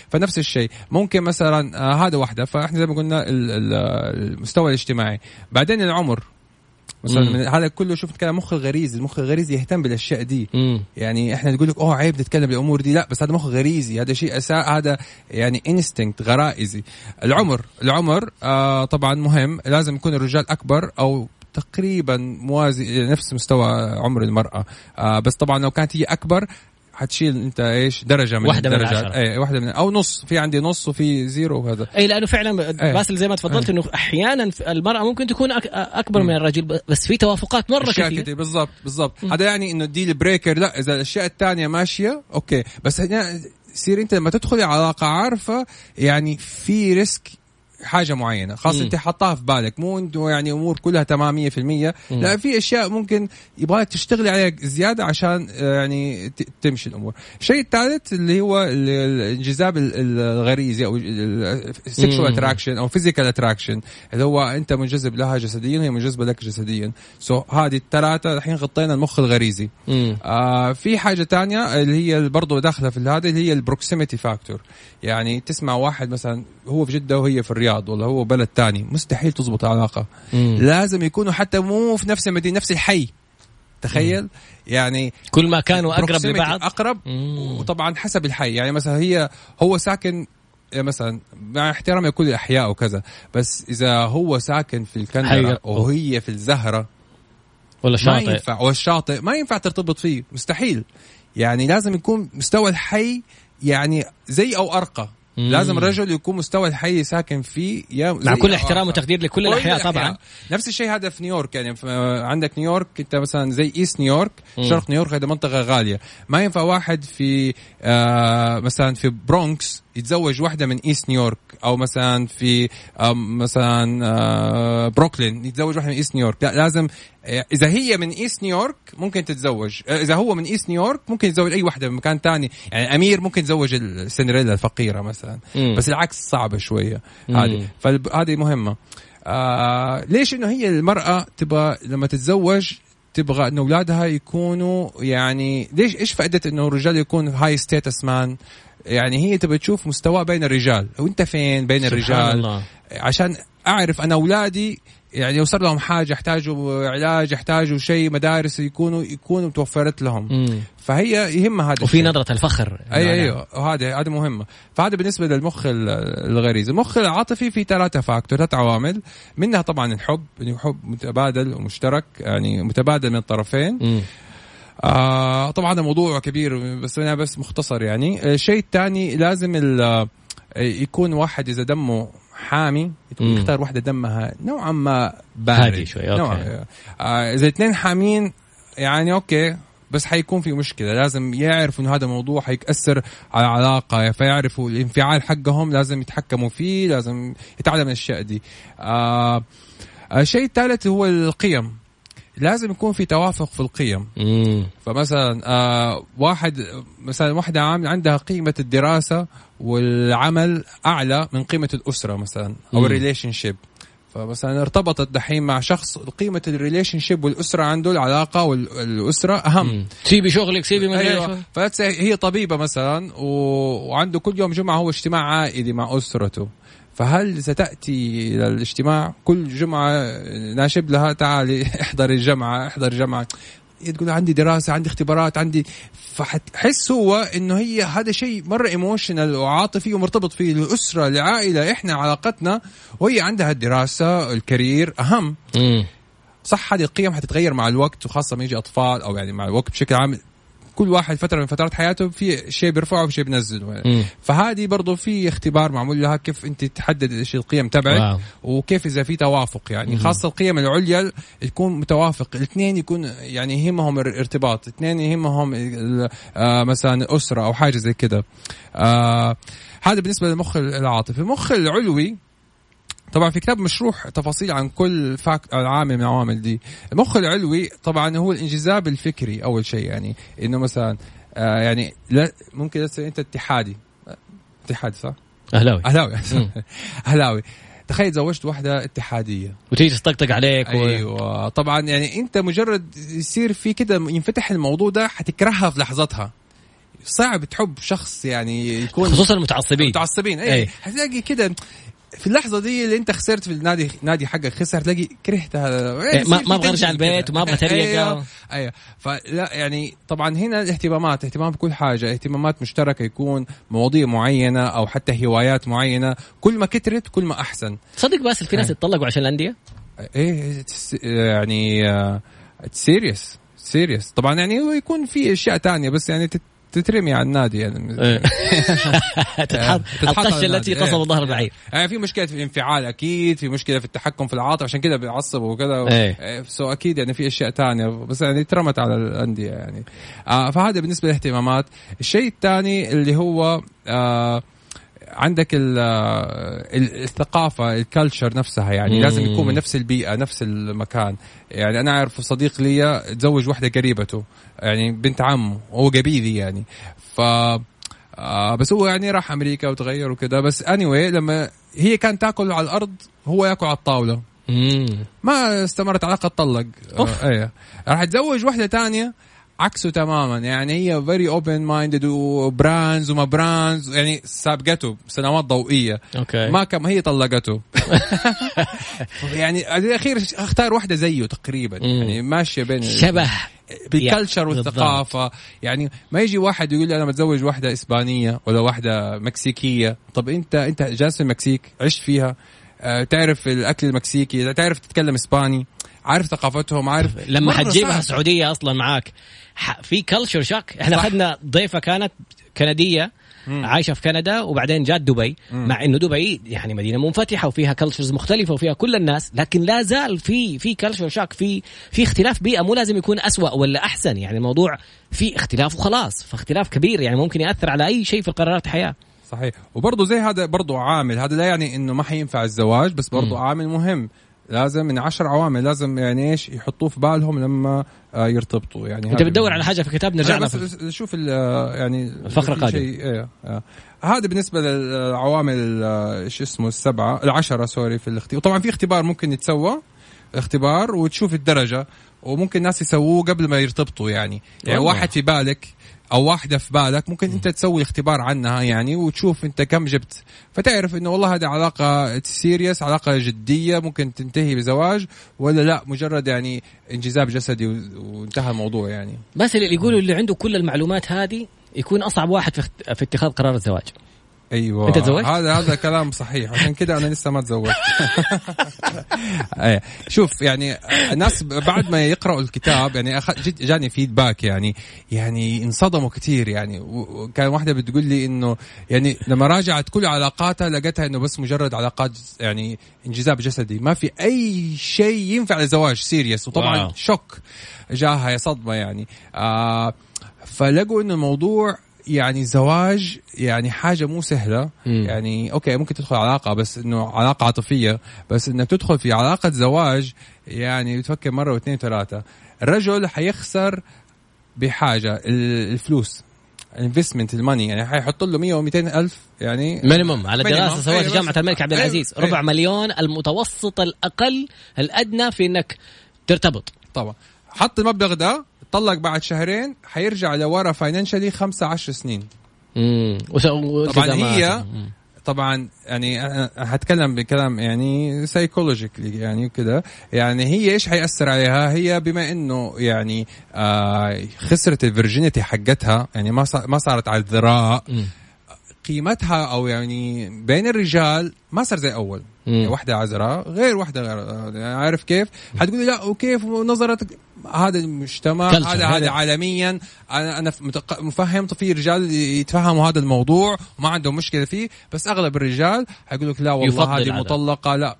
فنفس الشيء. ممكن مثلا آه هذا واحدة فإحنا زي ما قلنا ال- ال- المستوى الاجتماعي. بعدين العمر. مثلا هذا كله شوف نتكلم مخ الغريزي المخ الغريزي يهتم بالأشياء دي. مم. يعني إحنا نقول لك أوه عيب نتكلم بالأمور دي. لا بس هذا مخ غريزي هذا شيء أسا... هذا يعني انستنكت غرائزي. العمر العمر آه طبعا مهم. لازم يكون الرجال أكبر أو تقريبا موازي نفس مستوى عمر المرأة. آه بس طبعا لو كانت هي أكبر حتشيل أنت إيش؟ درجة من واحدة من الدرجات العشرة. اي واحدة من أو نص. في عندي نص وفي زيرو وهذا. أي لأنه فعلا إيه. باسل زي ما تفضلت إنه أحيانا المرأة ممكن تكون أك- أكبر من الرجل بس في توافقات مرة كثير. كثير بالضبط بالضبط. هذا يعني إنه deal breaker لا إذا الأشياء الثانية ماشية أوكي. بس هنا sir أنت لما تدخلي علاقة عارفة يعني في ريسك حاجة معينة خاص مم. أنت حطاها في بالك. مو إنه يعني أمور كلها تمام 100% لا في أشياء ممكن يبغالك تشتغلي عليها زيادة عشان آه، يعني تمشي الأمور. الشيء الثالث اللي هو ال- ال- الانجذاب ال- ال- الغريزي أو. ال sexual attraction أو physical attraction اللي هو أنت منجذب لها جسديا وهي منجذبة لك جسديا. so, هذه الثلاثة الحين غطينا المخ الغريزي. مم. آه في حاجة تانية اللي هي برضه داخلة في هذا اللي هي ال proximity factor يعني تسمع واحد مثلا هو في جدة وهي في الرياض. ولا هو بلد تاني. مستحيل تزبط علاقه مم. لازم يكونوا حتى مو في نفس المدينة نفس الحي. تخيل؟ يعني كل ما كانوا أقرب لبعض. أقرب. مم. وطبعا حسب الحي. يعني مثلا هي هو ساكن مثلا مع احترامي لكل الاحياء وكذا بس إذا هو ساكن في. الكندرة وهي في الزهرة ولا ما شاطئ. ينفع. والشاطئ ما ينفع ترتبط فيه. مستحيل. يعني لازم يكون مستوى الحي يعني زي أو أرقى. مم. لازم الرجل يكون مستوى الحي ساكن فيه يا مع كل أو احترام. وتقدير لكل كل الأحياء طبعا نفس الشيء هذا في نيويورك يعني في عندك نيويورك انت مثلا زي إيست نيويورك مم. شرق نيويورك هذه منطقة غالية ما ينفع واحد في آه مثلا في برونكس يتزوج واحدة من إيست نيويورك أو مثلا في آه مثلا آه بروكلين يتزوج واحدة من إيست نيويورك لا لازم آه، إذا هي من ايست نيويورك ممكن تتزوج. آه، إذا هو من ايست نيويورك ممكن يتزوج أي واحدة من مكان تاني. يعني امير ممكن يتزوج السندريلا الفقيرة مثلا. مم. بس العكس صعبه شوية. هذه. فهذه مهمة. آه ليش إنه هي المرأة تبغى لما تتزوج تبغى إنه أولادها يكونوا يعني ليش إيش فائدة إنه الرجال يكون high status man يعني هي تبغى تشوف مستواه بين الرجال. وأنت فين بين سبحان الرجال الله. عشان أعرف أنا أولادي يعني صار لهم حاجة يحتاجوا علاج يحتاجوا شيء مدارس يكونوا يكونوا متوفرت لهم. مم. فهي يهمها هذا وفي. نظرة الفخر. اي أنا- أيوه. وهذا هذا مهمة. فهذا بالنسبة للمخ ال- الغريزي المخ العاطفي في ثلاثة factor ثلاث عوامل. منها طبعا الحب يعني حب متبادل ومشترك يعني متبادل من الطرفين. مم. آه طبعا هذا موضوع كبير بس أنا بس مختصر يعني. الشيء الثاني لازم ال- يكون واحد إذا دمه حامي. يختار واحدة دمها نوعا ما بارد. هادي شوي،. نوعاً- آه إذا اثنين حامين يعني أوكي بس حيكون في مشكلة. لازم يعرفوا إنه هذا الموضوع حيأثر على العلاقة. فيعرفوا الانفعال حقهم لازم يتحكموا فيه لازم يتعلم الأشياء دي. آه الشيء الثالث هو القيم. لازم يكون في توافق في القيم. مم. فمثلا آه واحد مثلا واحدة عامل عندها قيمة الدراسة والعمل أعلى من قيمة الأسرة مثلا مم. ال relationship فمثلا ارتبطت دحين مع شخص قيمة ال relationship والأسرة عنده العلاقة والأسرة أهم. مم. سيبي شغلك سيبي ما فلتس هي طبيبة مثلا و... وعنده كل يوم جمعة هو اجتماع عائلي مع أسرته. فهل ستأتي للاجتماع كل جمعة ناشب لها تعالي احضري الجمعة احضر الجمعه تقول عندي دراسة عندي اختبارات عندي فحتحس هو إنه هي هذا شيء مرة emotional وعاطفي ومرتبط فيه. الأسرة العائلة إحنا علاقتنا وهي عندها الدراسة ال career أهم. مم. صح هذه القيم حتتغير مع الوقت وخاصة لما يجي أطفال أو يعني مع الوقت بشكل عام. كل واحد فترة من فترات حياته في شيء بيرفعه وفي شيء بينزله. مم. فهذه برضه في اختبار معمول لها كيف انت تحدد إيش القيم تبعك واو. وكيف إذا في توافق يعني. خاصة القيم العليا يكون متوافق. الاثنين يكون يعني يهمهم الارتباط الاثنين يهمهم آه مثلا أسرة أو حاجة زي كده. آه هذا بالنسبة للمخ العاطفي. المخ العلوي طبعا في كتاب مشروح تفاصيل عن كل فاك عامل من العوامل دي. المخ العلوي طبعا هو الانجذاب الفكري أول شيء يعني إنه مثلا آه يعني لا ممكن أنت اتحادي. اتحادي صح؟ أهلاوي. أهلاوي. أهلاوي. تخيل تزوجت واحدة اتحادية. وتيجي تطقطق عليك و... أيوه. طبعا يعني أنت مجرد يصير في كده ينفتح الموضوع ده حتكرهها في لحظتها صعب تحب شخص يعني يكون خصوصا المتعصبين. متعصبين. أي. أي. حتلاقي كده في اللحظة دي اللي انت خسرت في النادي نادي حقك خسر تلاقي كرهتها. إيه، ما- ما أبغى أرجع البيت وما أبغى تريقة. أيوه. أيوه. فلا يعني طبعا هنا الاهتمامات اهتمام بكل حاجة اهتمامات مشتركة يكون مواضيع معينة أو حتى هوايات معينة. كل ما كترت كل ما أحسن. صدق بس في ناس إيه. يتطلقوا عشان الأندية؟ إيه يعني serious serious طبعا يعني يكون في أشياء تانية بس يعني تترمي على النادي يعني إيه. تتحط القشة التي قصمت إيه. ظهر البعير يعني في مشكلة في الانفعال أكيد في مشكلة في التحكم في العاطفة عشان كده بيعصبوا وكذا إيه. so أكيد يعني في أشياء تانية بس يعني ترمت على الأندية يعني آه فهذا بالنسبة للاهتمامات الشيء الثاني اللي هو آه عندك ال- ال- الثقافة culture نفسها يعني مم. لازم يكون من نفس البيئة نفس المكان يعني أنا أعرف صديق لي تزوج واحدة قريبته يعني بنت عمه وهو قبيلي يعني ف آه بس هو يعني راح أمريكا وتغير وكذا بس anyway لما هي كانت تاكل على الأرض هو ياكل على الطاولة مم. ما استمرت علاقة طلق. آه إيه راح يتزوج واحدة تانية عكسه تماما. يعني هي very open minded و brands وما brands. يعني سابقته سنوات ضوئية. أوكي. ما كم هي طلقته. يعني الأخير اختار واحدة زيه تقريبا. يعني ماشية بين شبه. بال culture. والثقافة. يعني ما يجي واحد يقول لي أنا متزوج واحدة إسبانية ولا واحدة مكسيكية. طب انت أنت جالس في المكسيك عشت فيها. آه، تعرف الأكل المكسيكي تعرف تتكلم إسباني. عارف ثقافتهم عارف. لما حتجيبها صعب. السعودية أصلا معاك في culture shock إحنا. اخذنا ضيفة كانت كندية مم. عايشة في كندا وبعدين جات دبي. مم. مع إنه دبي يعني مدينة منفتحة وفيها cultures مختلفة وفيها كل الناس. لكن لا زال في في culture shock في في اختلاف بيئة. مو لازم يكون أسوأ ولا أحسن. يعني الموضوع في اختلاف وخلاص فاختلاف كبير. يعني ممكن يأثر على أي شيء في قرارات الحياة صحيح. وبرضه زي هذا برضه عامل. هذا لا يعني إنه ما حينفع الزواج بس برضه. عامل مهم. لازم من عشر عوامل لازم يعني إيش يحطوه في بالهم لما آه، يرتبطوا يعني أنت بتدور. على حاجة في كتاب نرجع بس شوف ال- يعني الفقرة في القادمة. شيء إيه آه. هذا بالنسبة للعوامل ال- إيش اسمه السبعة العشرة سوري في الاختبار وطبعا في اختبار ممكن يتسوى اختبار وتشوف الدرجة. وممكن الناس يسووه قبل ما يرتبطوا يعني. يعني والله. واحد في بالك أو واحدة في بالك ممكن أنت تسوي اختبار عنها يعني وتشوف أنت كم جبت. فتعرف إنه والله هذه علاقة سيريس علاقة جدية ممكن تنتهي بزواج ولا لا؟ مجرد يعني انجذاب جسدي وانتهى الموضوع يعني. بس اللي يقولوا اللي عنده كل المعلومات هذه يكون أصعب واحد في اتخاذ قرار الزواج. أيوه. أنت تزوجت؟ هذا هذا كلام صحيح. عشان كده أنا لسه ما تزوجت. إيه. شوف يعني الناس بعد ما يقرأوا الكتاب يعني جاني feedback يعني يعني انصدموا كثير يعني. وكان واحدة بتقول لي إنه يعني لما راجعت كل علاقاتها لقيتها إنه بس مجرد علاقات يعني انجذاب جسدي. ما في أي شيء ينفع للزواج serious وطبعا wow. shock جاها صدمة يعني. آه فلقوا إنه الموضوع يعني زواج يعني حاجة مو سهلة. مم. يعني أوكي ممكن تدخل علاقة بس إنه علاقة عاطفية. بس إنك تدخل في علاقة زواج يعني بتفكر مرة واثنين وثلاثة. الرجل حيخسر بحاجة ال- الفلوس investment ال money. يعني حيحط له 100 و200 ألف يعني minimum على. دراسة سوتها أيوة، جامعة بس- الملك عبد أيوة، العزيز. أيوة. ربع مليون المتوسط الأقل الأدنى في إنك ترتبط. طبعا. حط المبلغ ده طلق بعد شهرين حيرجع لورا financially 5 10 سنين. امم طبعاً هي- طبعا يعني هتكلم بكلام يعني psychologically يعني كده. يعني هي إيش حيأثر عليها؟ هي بما إنه يعني آه خسرت ال virginity حقتها يعني ما ما صارت على الذراع. قيمتها أو يعني بين الرجال ما صار زي أول يعني واحدة عذراء غير واحدة غير يعني عارف كيف؟ حتقولي لا وكيف نظرتك هذا المجتمع. هذا هذا عالميا أنا أنا مفهم في رجال يتفهموا هذا الموضوع وما عندهم مشكلة فيه بس أغلب الرجال حيقول لك لا والله هذه. مطلقة لا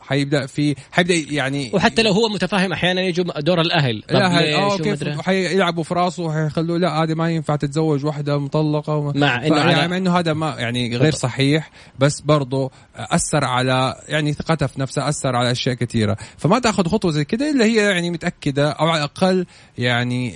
حيبدأ في حيبدأ يعني وحتى لو هو متفاهم أحيانا يجوا دور الأهل. ليش آه. كيف حيلعبوا في راسه وحيخلوه لا هذه ما ينفع تتزوج واحدة مطلقة وما مع يعني على- مع إنه هذا ما يعني غير صحيح بس برضه أثر على يعني ثقتها في نفسها أثر على أشياء كثيرة. فما تأخذ خطوة زي كده إلا هي يعني متأكدة أو على الأقل يعني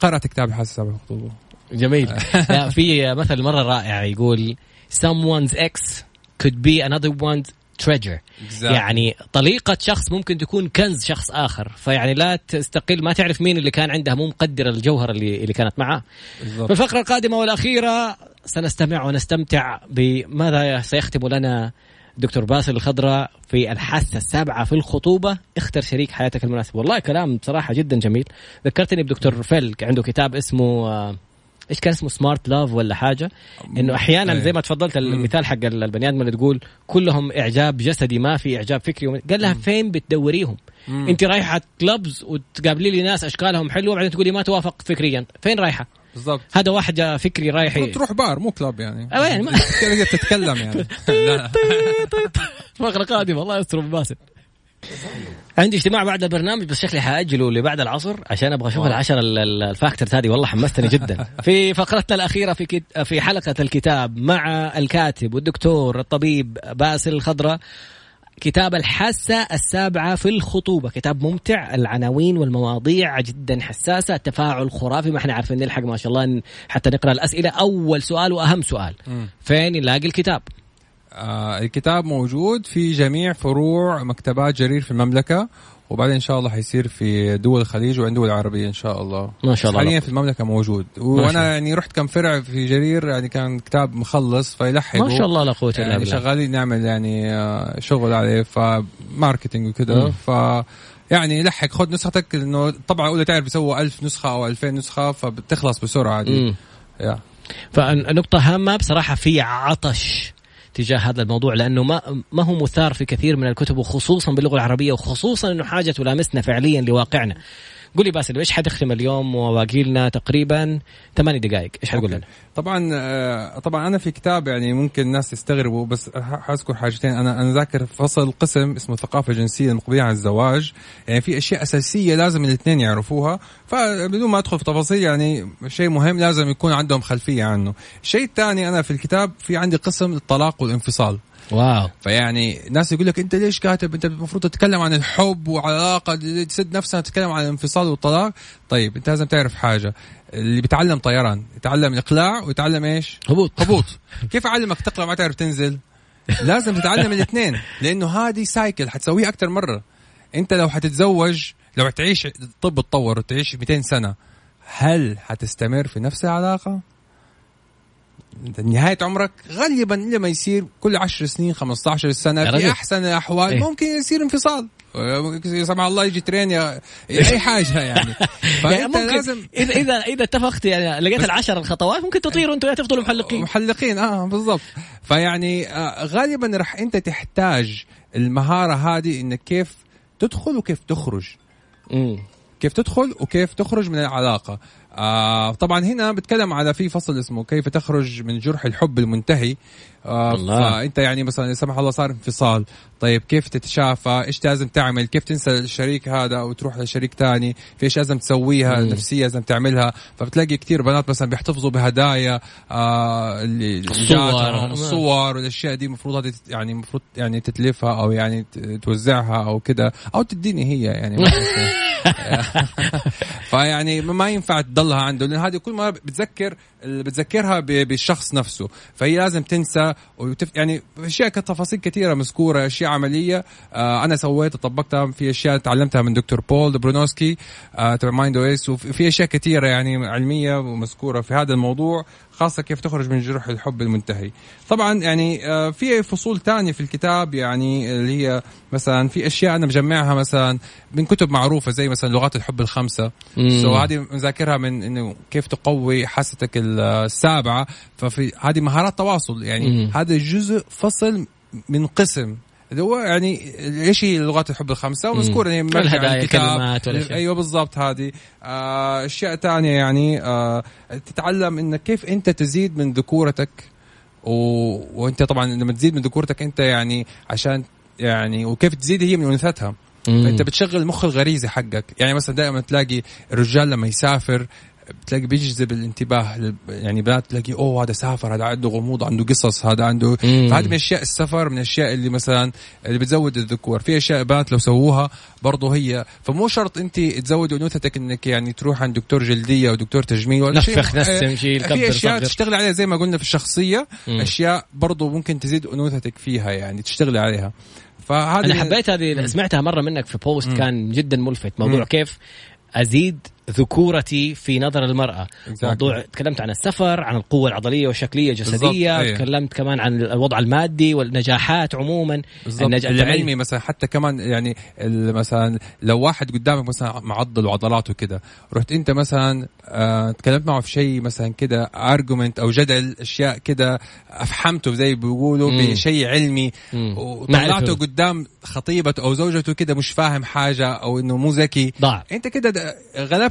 قرأت كتاب حاسه بالخطوبه جميل. لا في مثل مرة رائع يقول someone's ex could be another one's treasure. يعني طليقة شخص ممكن تكون كنز شخص آخر. فيعني لا تستقل ما تعرف مين اللي كان عندها مو مقدر الجوهر اللي, اللي كانت معاه. بالضبط. في الفقرة القادمة والأخيرة سنستمع ونستمتع بماذا سيختم لنا دكتور باسل الخضراء في الحاسة السابعة في الخطوبة. اختر شريك حياتك المناسب. والله كلام بصراحة جدا جميل. ذكرتني بدكتور فيل عنده كتاب اسمه آه، إيش كان اسمه؟ Smart Love ولا حاجة؟ إنه أحيانا إيه. زي ما تفضلت المثال حق البني آدم اللي تقول كلهم إعجاب جسدي ما في إعجاب فكري قال لها فين بتدوريهم؟ أنت رايحة clubs وتقابلي لي ناس أشكالهم حلوة وبعدين تقولي ما توافق فكريا. فين رايحة؟ بالضبط. هذا واحد فكري رايح تروح بار مو club يعني. أه، يعني. ما- تتكلم يعني لا. فقرة قادمة الله يستر باسل. عندي اجتماع بعد البرنامج بس شكلي حأجله لبعد العصر عشان أبغى أشوف العشر ال- ال- ال factors هذه. والله حمستني جدا. في فقرتنا الأخيرة في كت... في حلقة الكتاب مع الكاتب والدكتور الطبيب باسل الخضراء كتاب الحاسة السابعة في الخطوبة. كتاب ممتع العناوين والمواضيع جدا حساسة التفاعل خرافي. ما إحنا عارفين نلحق ما شاء الله حتى نقرأ الأسئلة. أول سؤال وأهم سؤال. فين نلاقي الكتاب؟ آه الكتاب موجود في جميع فروع مكتبات جرير في المملكة وبعدين إن شاء الله حيصير في دول الخليج وعند دول العربية إن شاء الله ما شاء الله. حاليا في المملكة موجود. وأنا يعني رحت كم فرع في جرير يعني كان كتاب مخلص فيلحقوا ما شاء الله لا قوة إلا يعني بالله شغالين نعمل يعني آه، شغل عليه فماركتينج وكده مم. ف يعني لحق خذ نسختك لأنه طبعا أولى تعرف يسووا ألف نسخة أو 2000 نسخة فبتخلص بسرعة دي. يا. فنقطة هامة بصراحة في عطش تجاه هذا الموضوع لأنه ما ما هو مثار في كثير من الكتب وخصوصا باللغة العربية وخصوصا إنه حاجة تلامسنا فعليا لواقعنا. قولي باسل إيش حتختم اليوم وباقي لنا تقريبا ثماني دقائق؟ إيش حتقول لنا؟ طبعا آه، طبعا أنا في كتاب يعني ممكن الناس يستغربوا بس حأذكر حاجتين. أنا أنا ذاكر فصل قسم اسمه الثقافة الجنسية المقبلة عن الزواج. يعني في أشياء أساسية لازم الاثنين يعرفوها. فبدون ما أدخل في تفاصيل يعني شيء مهم لازم يكون عندهم خلفية عنه. الشيء الثاني أنا في الكتاب في عندي قسم الطلاق والانفصال. واو. فيعني ناس يقول لك أنت ليش كاتب؟ أنت المفروض تتكلم عن الحب وعلاقة تسد نفسها تتكلم عن الانفصال والطلاق. طيب أنت لازم تعرف حاجة. اللي بيتعلم طيران يتعلم الاقلاع ويتعلم إيش؟ هبوط. هبوط. كيف أعلمك؟ تقلع ما تعرف تنزل. لازم تتعلم الاثنين لأنه هذه سايكل حتسويها أكثر مرة. أنت لو حتتزوج لو تعيش الطب اتطور وتعيش 200 سنة هل حتستمر في نفس العلاقة؟ انت نهاية عمرك غالبا لما يصير كل 10 سنين 15 سنة يا في رجل. أحسن الأحوال إيه. ممكن يصير انفصال. سمع الله يجي ترين يا أي حاجة يعني. يعني فانت ممكن لازم اذا اذا إذا اتفقت يعني لقيت العشر الخطوات ممكن تطيروا أنتوا تفضلوا محلقين. محلقين آه بالضبط. فيعني آه غالبا راح أنت تحتاج المهارة هذه إنك كيف تدخل وكيف تخرج. مم. كيف تدخل وكيف تخرج من العلاقة. آه طبعا هنا بتكلم على في فصل اسمه كيف تخرج من جرح الحب المنتهي. آه الله. فأنت يعني مثلا لا سمح الله صار انفصال. طيب كيف تتشافى؟ إيش لازم تعمل؟ كيف تنسى الشريك هذا أو تروح لشريك تاني؟ في إيش لازم تسويها مم. نفسيه لازم تعملها؟ فبتلاقي كثير بنات مثلا بيحتفظوا بهدايا آه اللي الصور. الصور والأشياء دي المفروض هذه يعني المفروض يعني تتلفها أو يعني توزعها أو كده. أو تديني هي يعني. فيعني ما ينفع تضلها عنده لأن هذه كل ما بتذكر بتذكرها بالشخص نفسه. فهي لازم تنسى وتف يعني أشياء تفاصيل كثيرة مذكورة أشياء عملية. آه أنا سويتها طبقتها في أشياء تعلمتها من دكتور بول برونوسكي آه تبع Mind OS وفي أشياء كثيرة يعني علمية ومذكورة في هذا الموضوع. خاصة كيف تخرج من جرح الحب المنتهي طبعا يعني آه، في فصول تانية في الكتاب يعني اللي هي مثلا في أشياء أنا مجمعها مثلا من كتب معروفة زي مثلا لغات الحب الخمسة. so هذه مذاكرها من إنه كيف تقوي حاستك السابعة ففي هذه مهارات تواصل يعني. هذا جزء فصل من قسم هو يعني إيش هي لغات الحب الخمسة ومذكوره يعني الهدايا،. كلمات. أيوه بالضبط هذه آه، أشياء تانية يعني آه تتعلم انك كيف أنت تزيد من ذكورتك و... وأنت طبعا لما تزيد من ذكورتك أنت يعني عشان يعني وكيف تزيد هي من انوثتها مم. فأنت بتشغل المخ الغريزي حقك يعني مثلا دائما تلاقي الرجال لما يسافر بتلاقي بيجذب الانتباه يعني بنات تلاقي أوه هذا سافر هذا عنده غموض عنده قصص هذا عنده. فهذه من أشياء السفر من الاشياء اللي مثلا اللي بتزود الذكور في أشياء بنات لو سووها برضه هي فمو شرط أنت تزود أنوثتك إنك يعني تروح عند دكتور جلدية أو دكتور تجميل ولا شيء نفخ نسم شيل في أشياء صغر تشتغل عليها زي ما قلنا في الشخصية مم. أشياء برضه ممكن تزيد أنوثتك فيها يعني تشتغلي عليها فهذه أنا حبيت هذه سمعتها مرة منك في بوست مم. كان جدا ملفت موضوع مم. كيف أزيد ذكورتي في نظر المرأة Exactly. موضوع تكلمت عن السفر عن القوة العضلية والشكلية الجسدية بالضبط، أيوة. تكلمت كمان عن الوضع المادي والنجاحات عموما النج- العلمي مثلا حتى كمان يعني مثلا لو واحد قدامك مثلا معضل وعضلاته كده رحت أنت مثلا آه تكلمت معه في شيء مثلا كده argument أو جدل أشياء كده افحمته زي بيقولوا. بشيء علمي. وطلعته. قدام خطيبته أو زوجته كده مش فاهم حاجة أو إنه مو ذكي أنت كده د-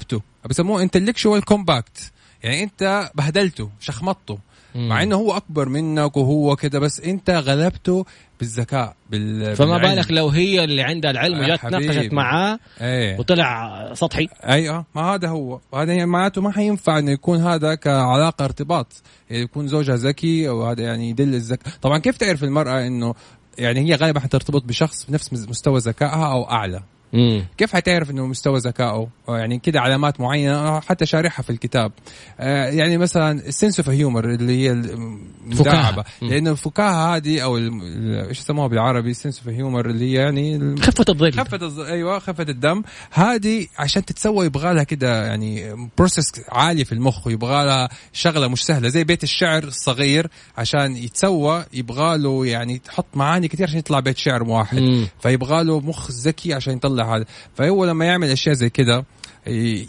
غلبته بسموه intellectual combat يعني انت بهدلته شخمطته. مع إنه هو أكبر منك وهو كده بس انت غلبته بالذكاء بال فما بالعلم. بالك لو هي اللي عندها العلم يا وجات حبيبي. ناقشت معاه إيه. وطلع سطحي. أيوه ما هذا هو. وهذا يعني معناته ما حينفع إنه يكون هذا كعلاقة ارتباط. يعني يكون زوجها ذكي وهذا يعني يدل الذكاء طبعا كيف تعرف المرأة إنه يعني هي غالبا حترتبط بشخص بنفس مستوى ذكائها أو أعلى؟ مم. كيف حتعرف إنه مستوى ذكائه؟ يعني كده علامات معينة حتى شارحها في الكتاب. آه، يعني مثلا ال sense of humor اللي هي المداعبة. لأنه الفكاهة هذه أو إيش يسموها بالعربي ال sense of humor اللي هي يعني ال- خفة الظل. خفة الز... أيوه خفة الدم. هذه عشان تتسوى يبغى لها كده يعني process عالي في المخ ويبغى لها شغلة مش سهلة زي بيت الشعر الصغير. عشان يتسوى يبغى له يعني تحط معاني كثير عشان يطلع بيت شعر واحد. فيبغى له مخ ذكي عشان يطلع هذا. فهو لما يعمل أشياء زي كده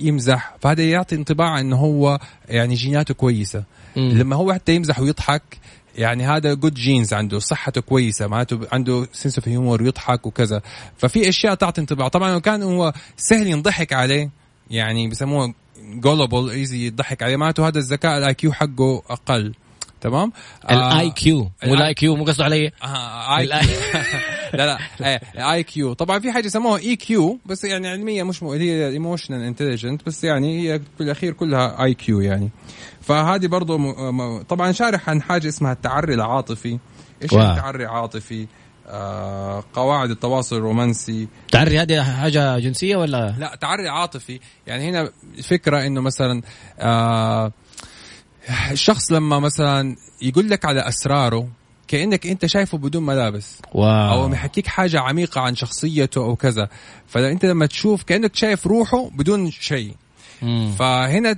يمزح فهذا يعطي انطباع انه هو يعني جيناته كويسة. مم. لما هو حتى يمزح ويضحك يعني هذا good genes عنده صحته كويسة معناته عنده sense of humor ويضحك وكذا. ففي أشياء تعطي انطباع. طبعا لو كان هو سهل ينضحك عليه يعني بسموه gullible easy يضحك عليه معناته هذا الذكاء ال IQ حقه أقل. تمام؟ ال IQ مو ال ال EQ مو قصده علي. آه اي ال لا لا IQ طبعا في حاجة يسموها EQ بس يعني علميا مش مو هي emotional intelligent بس يعني هي في الأخير كلها IQ يعني. فهذه برضه م... طبعا شارح عن حاجة اسمها التعري العاطفي. إيش. يعني التعري العاطفي آه قواعد التواصل الرومانسي. تعري هذه حاجة جنسية ولا؟ لا تعري عاطفي. يعني هنا فكرة إنه مثلا آه الشخص لما مثلا يقول لك على أسراره كأنك أنت شايفه بدون ملابس. أو واو محكيك حاجة عميقة عن شخصيته أو كذا. فانت لما تشوف كأنك شايف روحه بدون شيء. مم. فهنا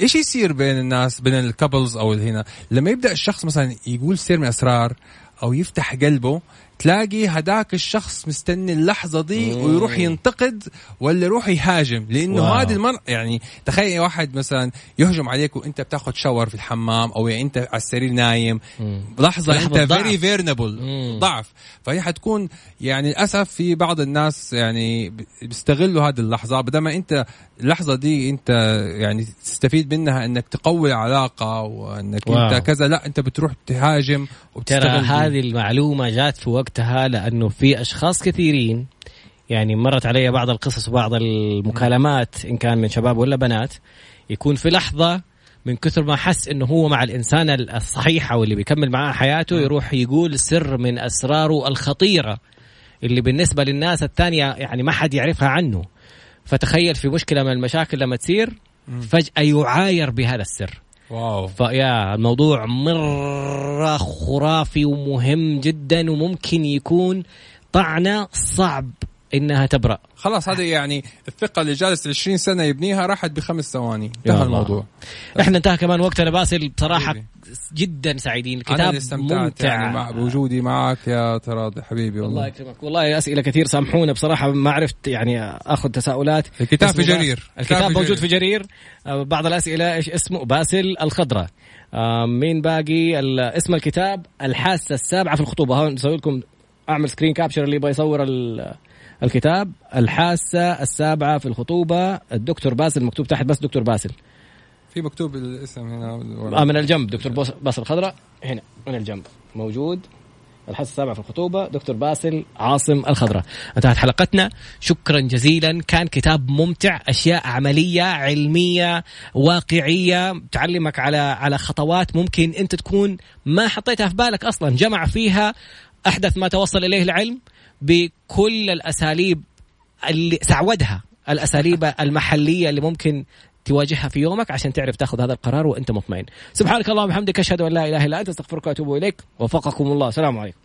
إيش يصير بين الناس بين ال couples أو هنا؟ لما يبدأ الشخص مثلا يقول سر من أسرار أو يفتح قلبه تلاقي هداك الشخص مستني اللحظة دي مم. ويروح ينتقد ولا يروح يهاجم لأنه. هذه المر يعني تخيل واحد مثلا يهجم عليك وأنت بتاخذ shower في الحمام أو يعني أنت على السرير نايم لحظة لحظة أنت. very vulnerable مم. ضعف فهي حتكون يعني للأسف في بعض الناس يعني بيستغلوا هذه اللحظة بدل ما أنت اللحظة دي أنت يعني تستفيد منها إنك تقوي العلاقة وإنك wow. انت كذا لا أنت بتروح تهاجم ترى وبتستغل دي. هذه المعلومة جات في وقتها لأنه في أشخاص كثيرين يعني مرت علي بعض القصص وبعض المكالمات إن كان من شباب ولا بنات يكون في لحظة من كثر ما حس إنه هو مع الإنسان الصحيح أو اللي بيكمل معاه حياته يروح يقول سر من اسراره الخطيرة اللي بالنسبة للناس الثانية يعني ما حد يعرفها عنه. فتخيل في مشكلة من المشاكل لما تصير فجأة يعاير بهذا السر. واو. فيا الموضوع مرة خرافي ومهم جدا وممكن يكون طعنة صعب. إنها تبرأ. خلاص هذه يعني الثقة اللي جالس 20 سنة يبنيها راحت بخمس ثواني. انتهى الله. الموضوع. إحنا انتهى كمان وقتنا باسل. حبيبي. جدا سعيدين. الكتاب اللي استمتعت ممتع. يعني مع بوجودي معك يا ترى حبيبي الله والله يكرمك. والله أسئلة كثير سامحونا. بصراحة ما عرفت يعني أخذ تساؤلات. الكتاب في جرير. الكتاب في موجود في جرير. آه، بعض الأسئلة إيش اسمه؟ باسل الخضراء آه، مين باقي؟ اسم الكتاب الحاسة السابعة في الخطوبة. هون نسوي لكم أعمل screen capture اللي يبغى يصور ال- الكتاب الحاسة السابعة في الخطوبة الدكتور باسل مكتوب تحت بس دكتور باسل. في مكتوب الاسم هنا آه من الجنب دكتور باسل الخضراء هنا من الجنب. موجود. الحاسة السابعة في الخطوبة دكتور باسل عاصم الخضراء. انتهت حلقتنا. شكرا جزيلا. كان كتاب ممتع أشياء عملية علمية واقعية. تعلمك على على خطوات ممكن أنت تكون ما حطيتها في بالك أصلا. جمع فيها أحدث ما توصل إليه العلم. بكل الأساليب اللي سعودها الأساليب المحلية اللي ممكن تواجهها في يومك عشان تعرف تاخذ هذا القرار وأنت مطمئن. سبحانك اللهم وبحمدك أشهد أن لا إله إلا أنت أستغفرك وأتوب إليك وفقكم الله، السلام عليكم.